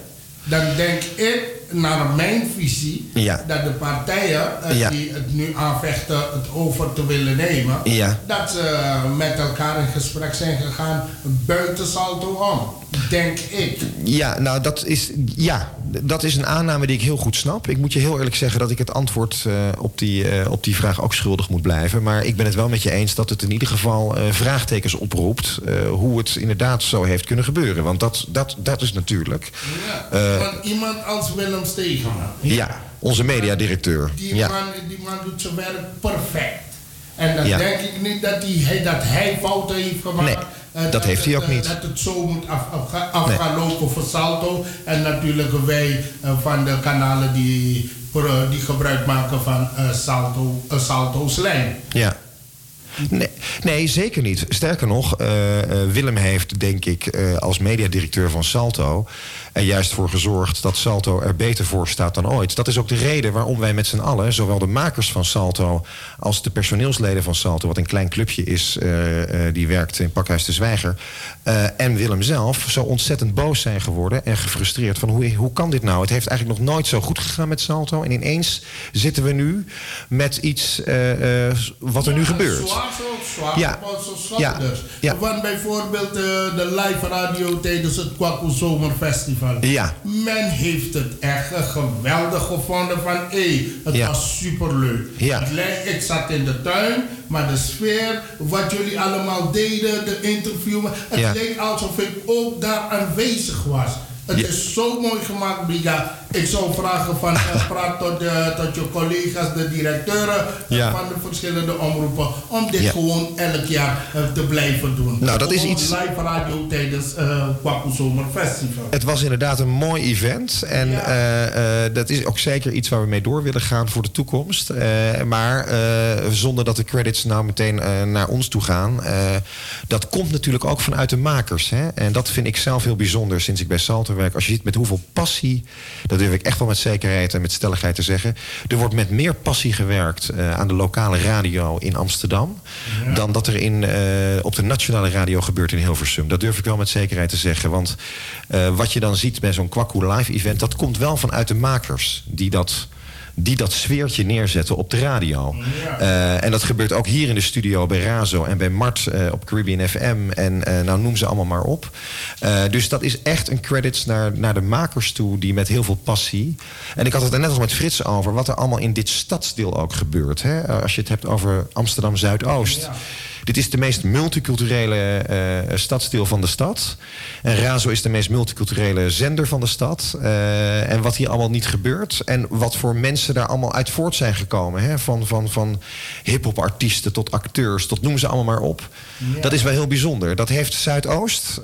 Dan denk ik, naar mijn visie, Ja. dat de partijen eh, Ja. die het nu aanvechten het over te willen nemen, Ja. dat ze met elkaar in gesprek zijn gegaan buiten Salto om. Denk ik. Ja, nou dat is, ja, dat is een aanname die ik heel goed snap. Ik moet je heel eerlijk zeggen dat ik het antwoord eh, op, die, eh, op die vraag ook schuldig moet blijven. Maar ik ben het wel met je eens dat het in ieder geval vraagtekens oproept... hoe het inderdaad zo heeft kunnen gebeuren. Want dat, dat, dat is natuurlijk... Want iemand als Willem Ja, onze mediadirecteur. die, Ja. man, die man doet zijn werk perfect. En dan Ja. denk ik niet dat, hij, hij- dat hij fouten heeft gemaakt. Nee, Eh, dat heeft hij ook eh, niet. Dat het zo moet af, af, af Nee. gaan lopen voor Salto. En natuurlijk wij eh, van de kanalen die, die gebruik maken van Salto, Salto's lijn. Ja. Nee, nee, zeker niet. Sterker nog, Willem heeft, denk ik, als mediadirecteur van Salto... er juist voor gezorgd dat Salto er beter voor staat dan ooit. Dat is ook de reden waarom wij met z'n allen, zowel de makers van Salto als de personeelsleden van Salto, wat een klein clubje is, eh, eh, die werkt in Pakhuis de Zwijger, eh, en Willem zelf, zo ontzettend boos zijn geworden en gefrustreerd van hoe, hoe kan dit nou? Het heeft eigenlijk nog nooit zo goed gegaan met Salto en ineens zitten we nu met iets wat er nu gebeurt. Ja. Ja. Ja. Want bijvoorbeeld de live radio tijdens het Kwaku Zomerfestival. Ja. Men heeft het echt geweldig gevonden van hé, het Ja. was superleuk. Ja. Ik zat in de tuin, maar de sfeer, wat jullie allemaal deden, de interview, het leek alsof ik ook daar aanwezig was. Het is zo mooi gemaakt, Biga. Ik zou vragen van, eh, praat tot, de, tot je collega's, de directeuren eh, Ja. van de verschillende omroepen, om dit Ja. gewoon elk jaar eh, te blijven doen. Nou, dat is iets- Live radio tijdens uh, Zomerfestival. Het was inderdaad een mooi event. En eh, eh, dat is ook zeker iets waar we mee door willen gaan voor de toekomst. Eh, maar eh, zonder dat de credits nou meteen eh, naar ons toe gaan. eh, dat komt natuurlijk ook vanuit de makers. Hè? En dat vind ik zelf heel bijzonder sinds ik bij Salto werk. Als je ziet met hoeveel passie, dat durf ik echt wel met zekerheid en met stelligheid te zeggen. Er wordt met meer passie gewerkt eh, aan de lokale radio in Amsterdam. dan dat er in, eh, op de nationale radio gebeurt in Hilversum. Dat durf ik wel met zekerheid te zeggen. Want eh, wat je dan ziet bij zo'n Kwaku Live event, dat komt wel vanuit de makers die dat. Die dat sfeertje neerzetten op de radio. Eh, en dat gebeurt ook hier in de studio bij Razo en bij Mart eh, op Caribbean FM. En eh, nou noem ze allemaal maar op. Dus dat is echt een credits naar, naar de makers toe, die met heel veel passie. En ik had het er net al met Frits over, wat er allemaal in dit stadsdeel ook gebeurt. Hè? Als je het hebt over Amsterdam Zuidoost. Dit is de meest multiculturele eh, stadsdeel van de stad. En Razo is de meest multiculturele zender van de stad. Eh, en wat hier allemaal niet gebeurt. En wat voor mensen daar allemaal uit voort zijn gekomen. Hè? Van, van, van hip-hop artiesten tot acteurs, tot noem ze allemaal maar op. Ja. Dat is wel heel bijzonder. Dat heeft Zuidoost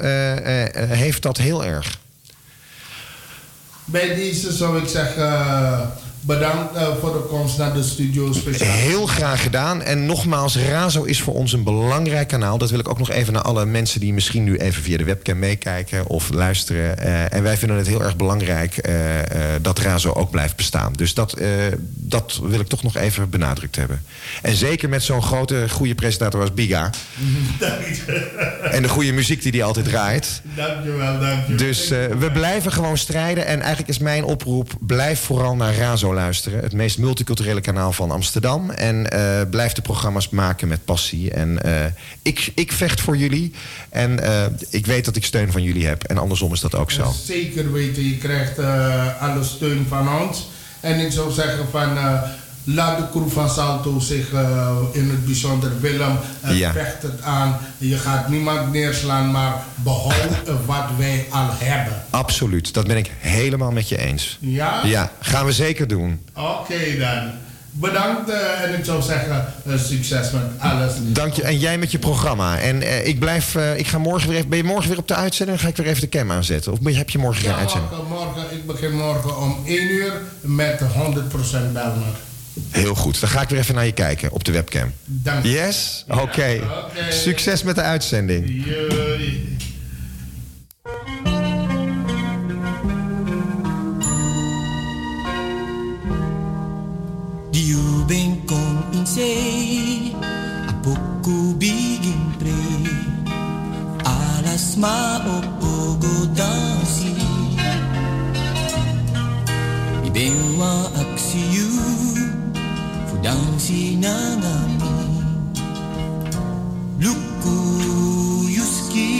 heeft dat heel erg. Bij deze zou ik zeggen, bedankt eh, voor de komst naar de studio speciaal. Heel graag gedaan. En nogmaals, Razo is voor ons een belangrijk kanaal. Dat wil ik ook nog even naar alle mensen die misschien nu even via de webcam meekijken of luisteren. Eh, en wij vinden het heel erg belangrijk eh, dat Razo ook blijft bestaan. Dus dat, dat wil ik toch nog even benadrukt hebben. En zeker met zo'n grote, goede presentator als Biga. En de goede muziek die hij altijd draait. Dankjewel, dankjewel. Dus we blijven gewoon strijden. En eigenlijk is mijn oproep: blijf vooral naar Razo luisteren. Het meest multiculturele kanaal van Amsterdam. En eh, blijf de programma's maken met passie. En eh, ik, ik vecht voor jullie. En eh, ik weet dat ik steun van jullie heb. En andersom is dat ook zo. Zeker weten, je krijgt alle steun van ons. En ik zou zeggen van... eh, Laat de crew van Salto zich eh, in het bijzonder Willem eh, Ja. vecht het aan. Je gaat niemand neerslaan, maar behoud eh, wat wij al hebben. Absoluut. Dat ben ik helemaal met je eens. Ja? Ja, gaan we zeker doen. Oké dan. Bedankt eh, en ik zou zeggen eh, succes met alles. Dank je. En jij met je programma. En eh, ik blijf. eh, ik ga morgen weer even. Ben je morgen weer op de uitzending? Dan ga ik weer even de cam aanzetten. Of heb je morgen geen Ja, uitzending? morgen, morgen, ik begin morgen om 1 uur met 100% Belmer. Heel goed. Dan ga ik weer even naar je kijken op de webcam. Dank je. Yes? Oké. Succes met de uitzending. Diu bem com insei A pouco bigin pre Alas ma o pogo dansi I bem wa aksiu Fu dansi na ngami Luku yuski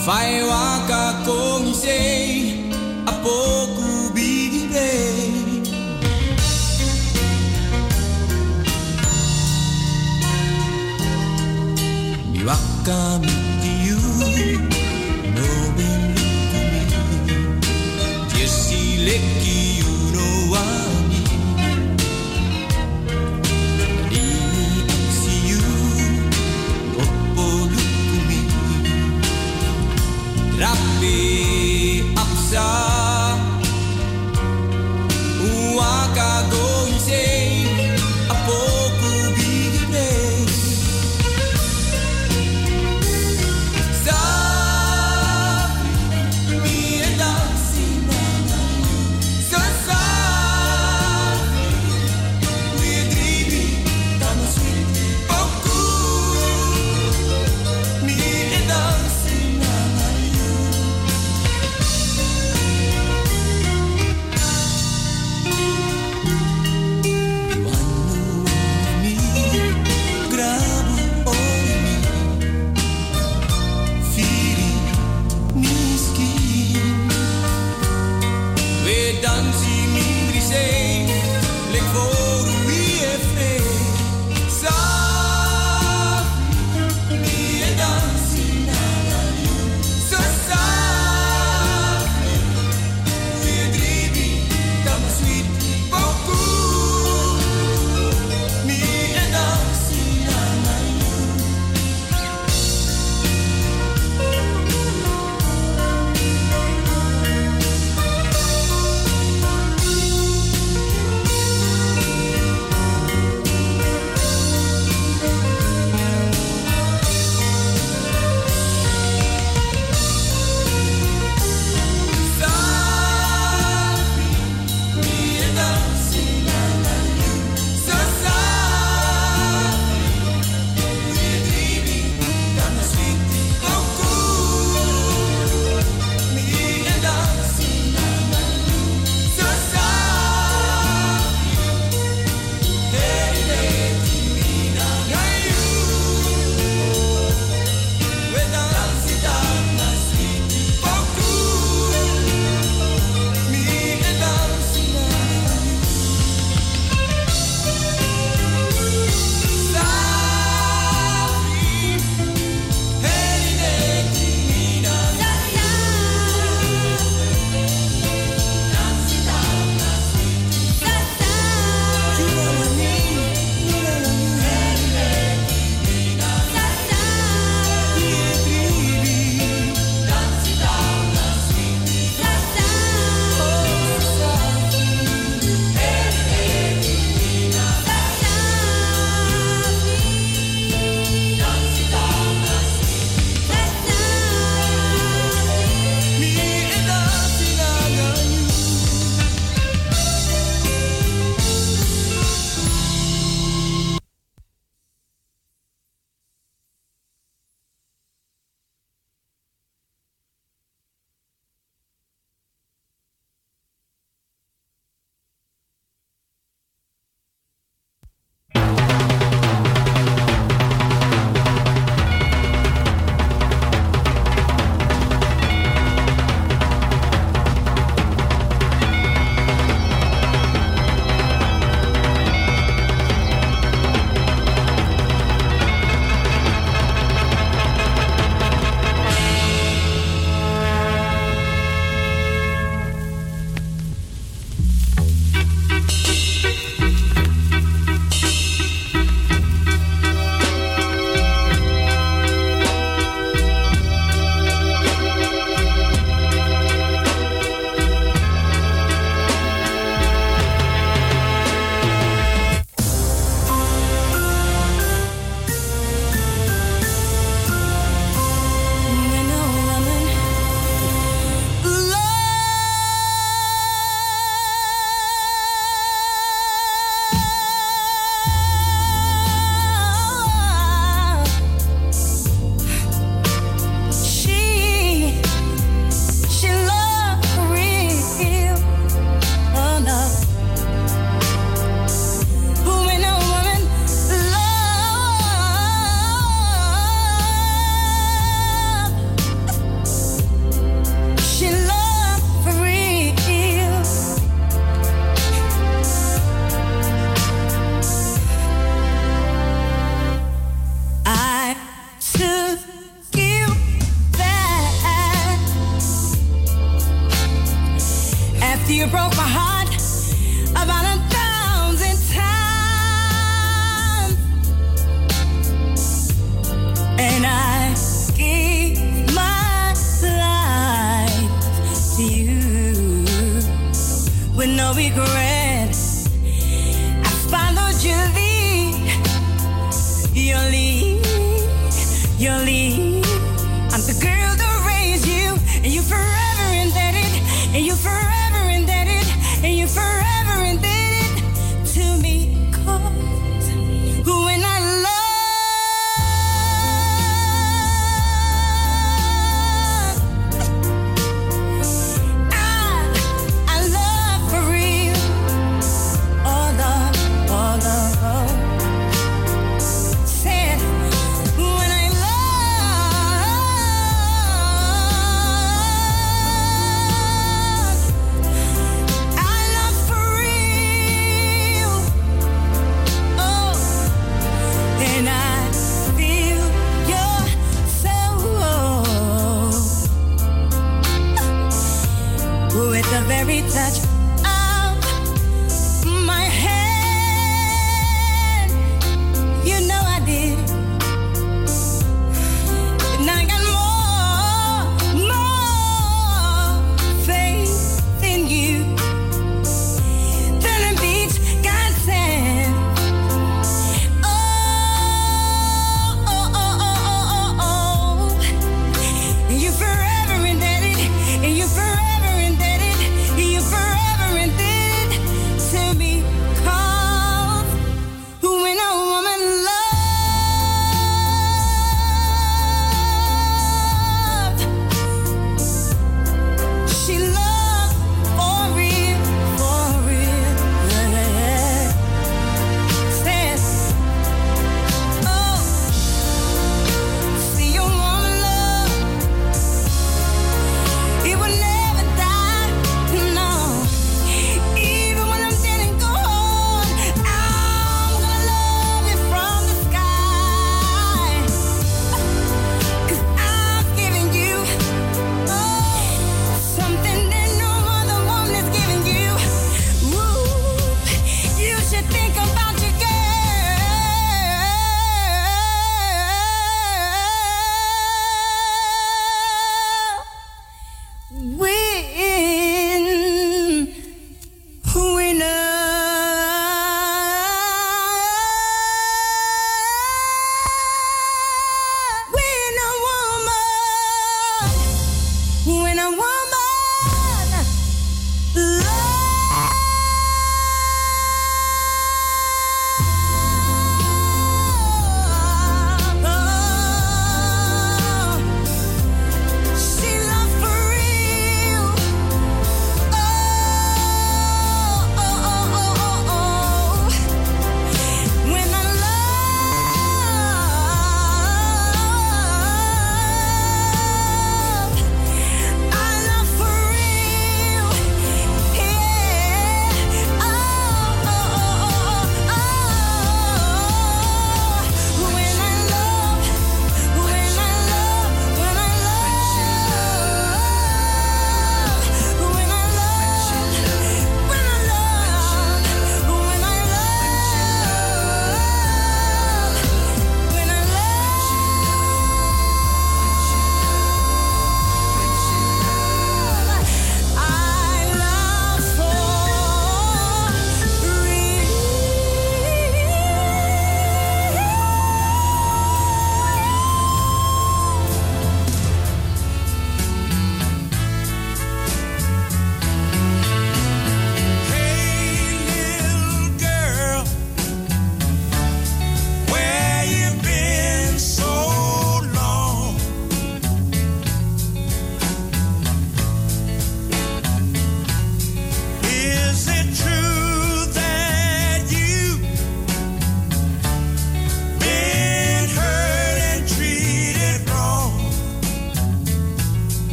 Fai wa ka kong insei A pouco bigin pre Mi waka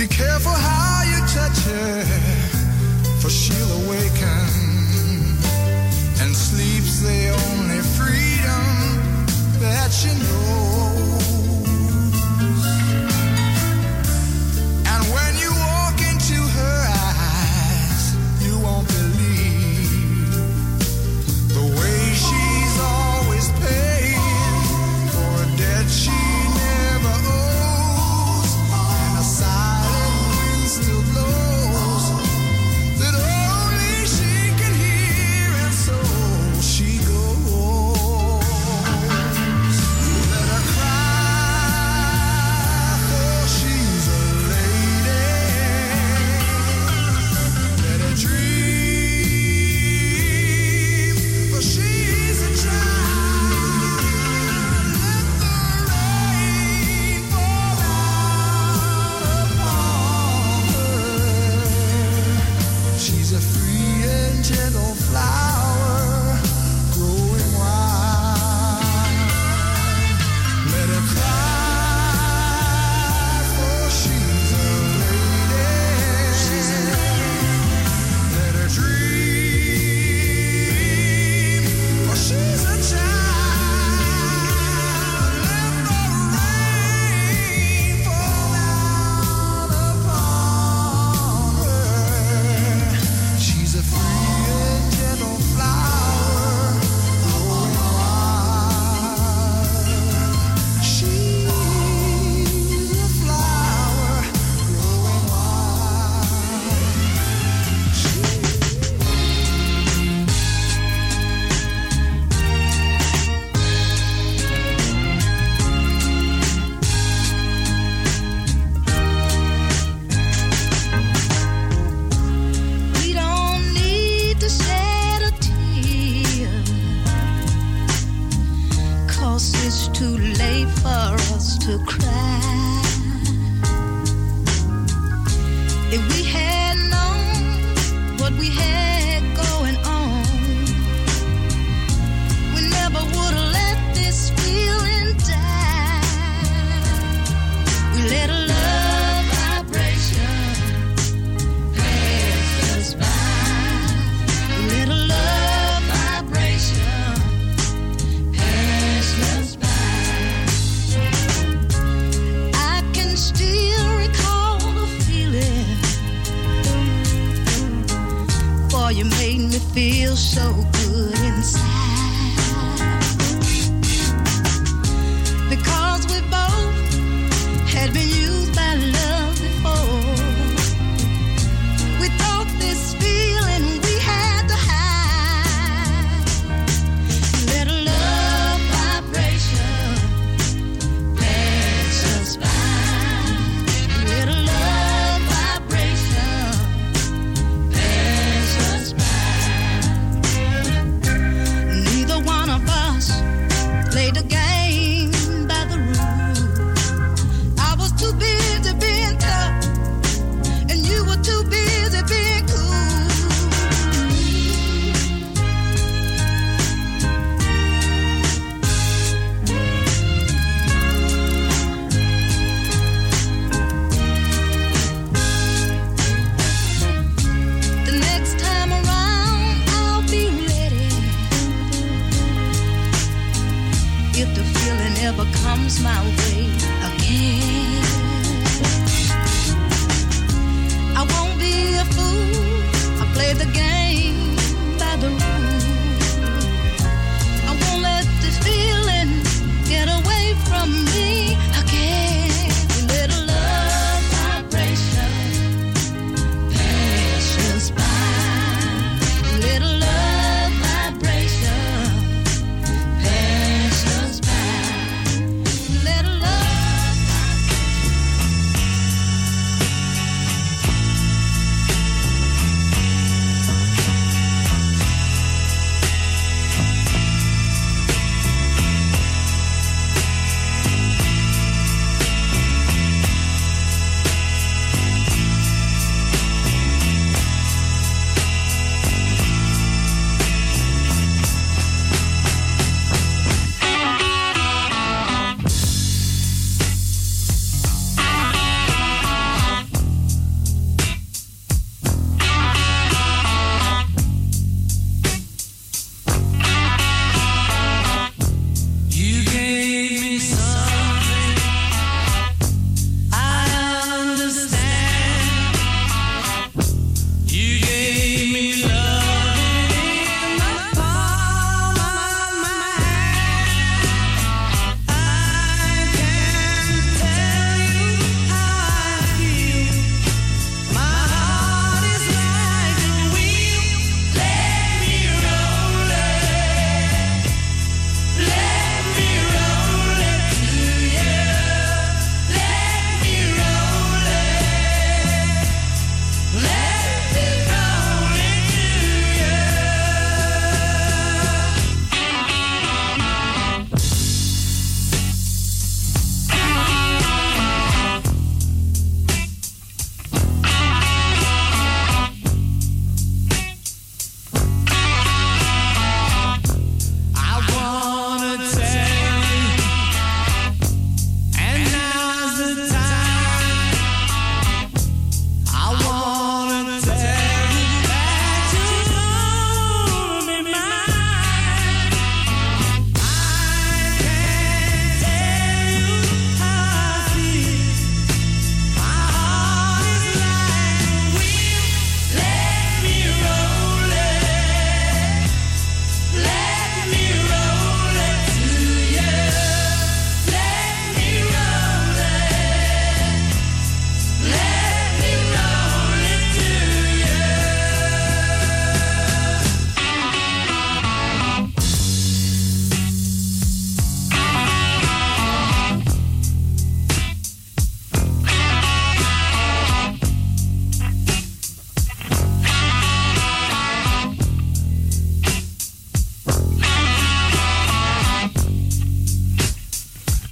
Be careful how you touch her, for she'll awaken. And sleep's the only freedom that you know.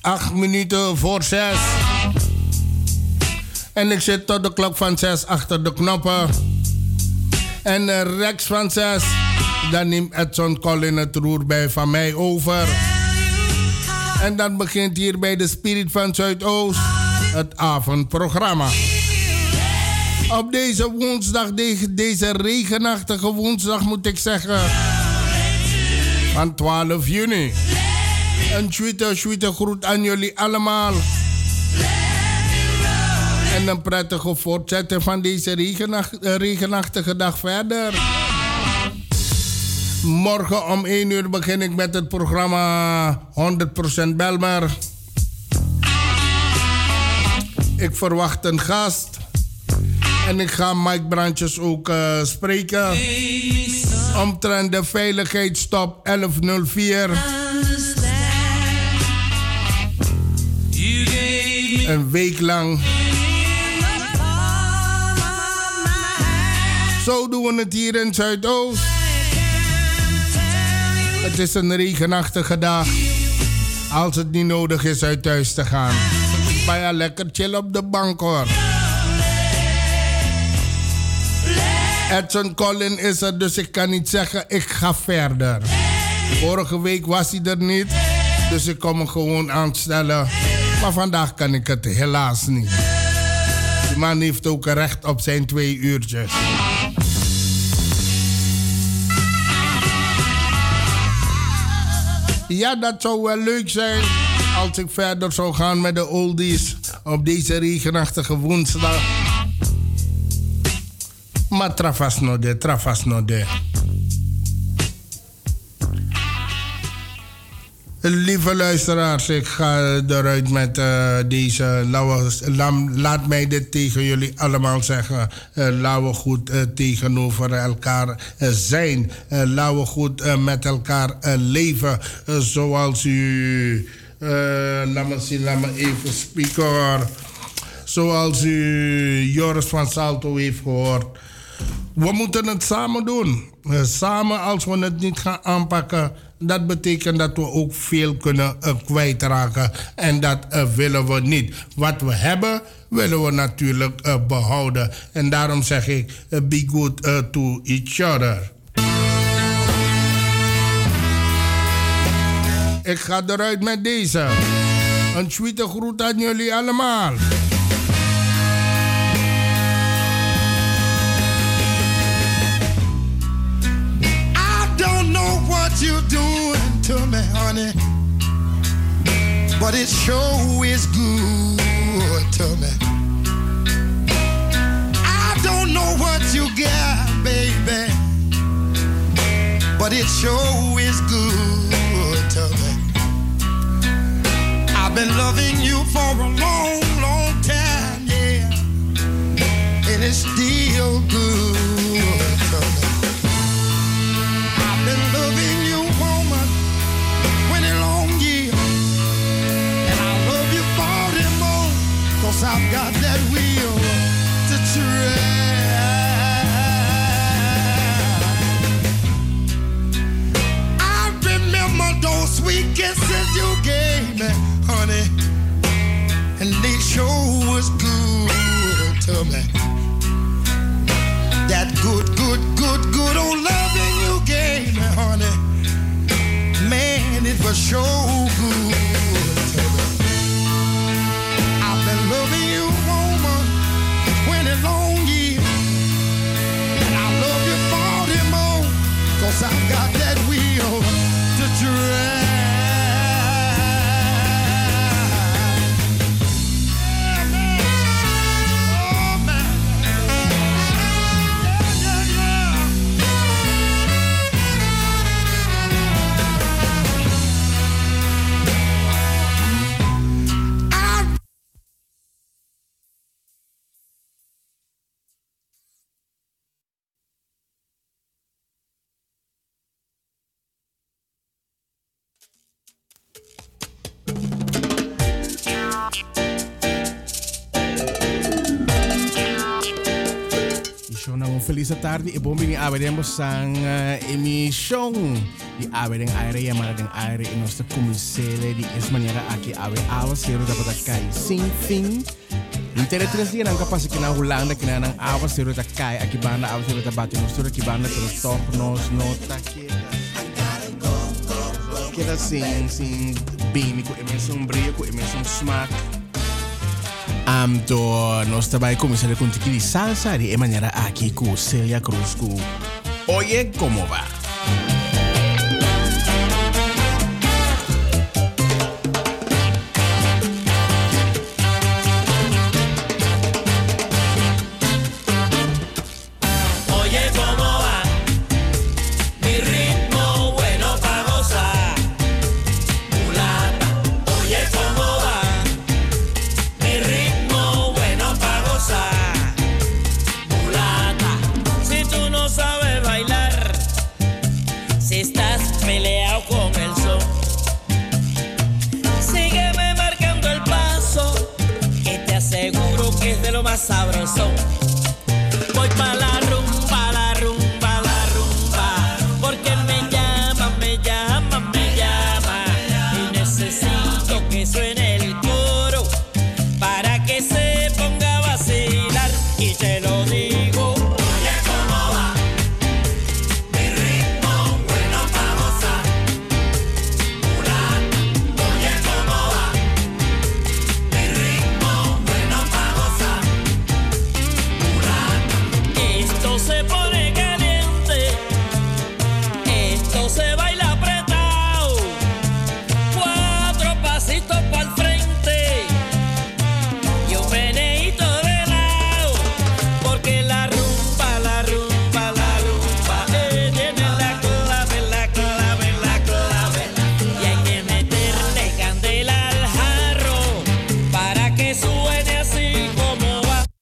8 minuten voor 6. En ik zit tot de klok van 6 achter de knoppen. En rechts van 6, dan neemt Edson Collin het roer bij van mij over. En dan begint hier bij de Spirit van Zuidoost het avondprogramma. Op deze woensdag, deze regenachtige woensdag moet ik zeggen, van 12 juni. Een tweede, tweede groet aan jullie allemaal. En een prettige voortzetting van deze regenacht, regenachtige dag verder. Morgen om 1 uur begin ik met het programma 100% Belmer. Ik verwacht een gast. En ik ga Mike Brandjes ook uh, spreken. Omtrent de veiligheidsstop 1104. Een week lang. Zo doen we het hier in Zuidoost. Het is een regenachtige dag. Als het niet nodig is uit thuis te gaan. Maar ja, lekker chill op de bank hoor. Edson Collin is er, dus ik kan niet zeggen ik ga verder. Vorige week was hij er niet, dus ik kom hem gewoon aanstellen. Maar vandaag kan ik het helaas niet. Die man heeft ook recht op zijn twee uurtjes. Ja, dat zou wel leuk zijn als ik verder zou gaan met de oldies op deze regenachtige woensdag. Maar trafas no de, trafas no de. Lieve luisteraars, ik ga eruit met uh, deze. laat mij dit tegen jullie allemaal zeggen. Uh, laten we goed uh, tegenover elkaar zijn. laten we goed met elkaar leven. zoals u. laat me zien, laat even speaker. Zoals u Joris van Salto heeft gehoord. We moeten het samen doen. Samen, als we het niet gaan aanpakken, dat betekent dat we ook veel kunnen uh, kwijtraken. En dat uh, willen we niet. Wat we hebben, willen we natuurlijk uh, behouden. En daarom zeg ik: be good to each other. Ik ga eruit met deze. Een tweede groet aan jullie allemaal. To me, honey. But it sure is good to me. I don't know what you got, baby. But it sure is good to me. I've been loving you for a long, long time, yeah. And it's still good to me. They sure was good 6 da tarde e bombing abriremos ang uh, emissão de abrir aire e amar ang aire. E nossa comisele de es maneira aqui abre aula zero da para kai sem fim Interesante yan ang kapasik na na kinanang awa zero da kai aqui awa zero da bati nos turo pero top nos nota Queda. Sin sin bini ko emensong brilho ko emensong smack um, do nosso trabalho começar com Tiquiri Salsa e de maneira aqui com Celia Cruz. Oye, como va?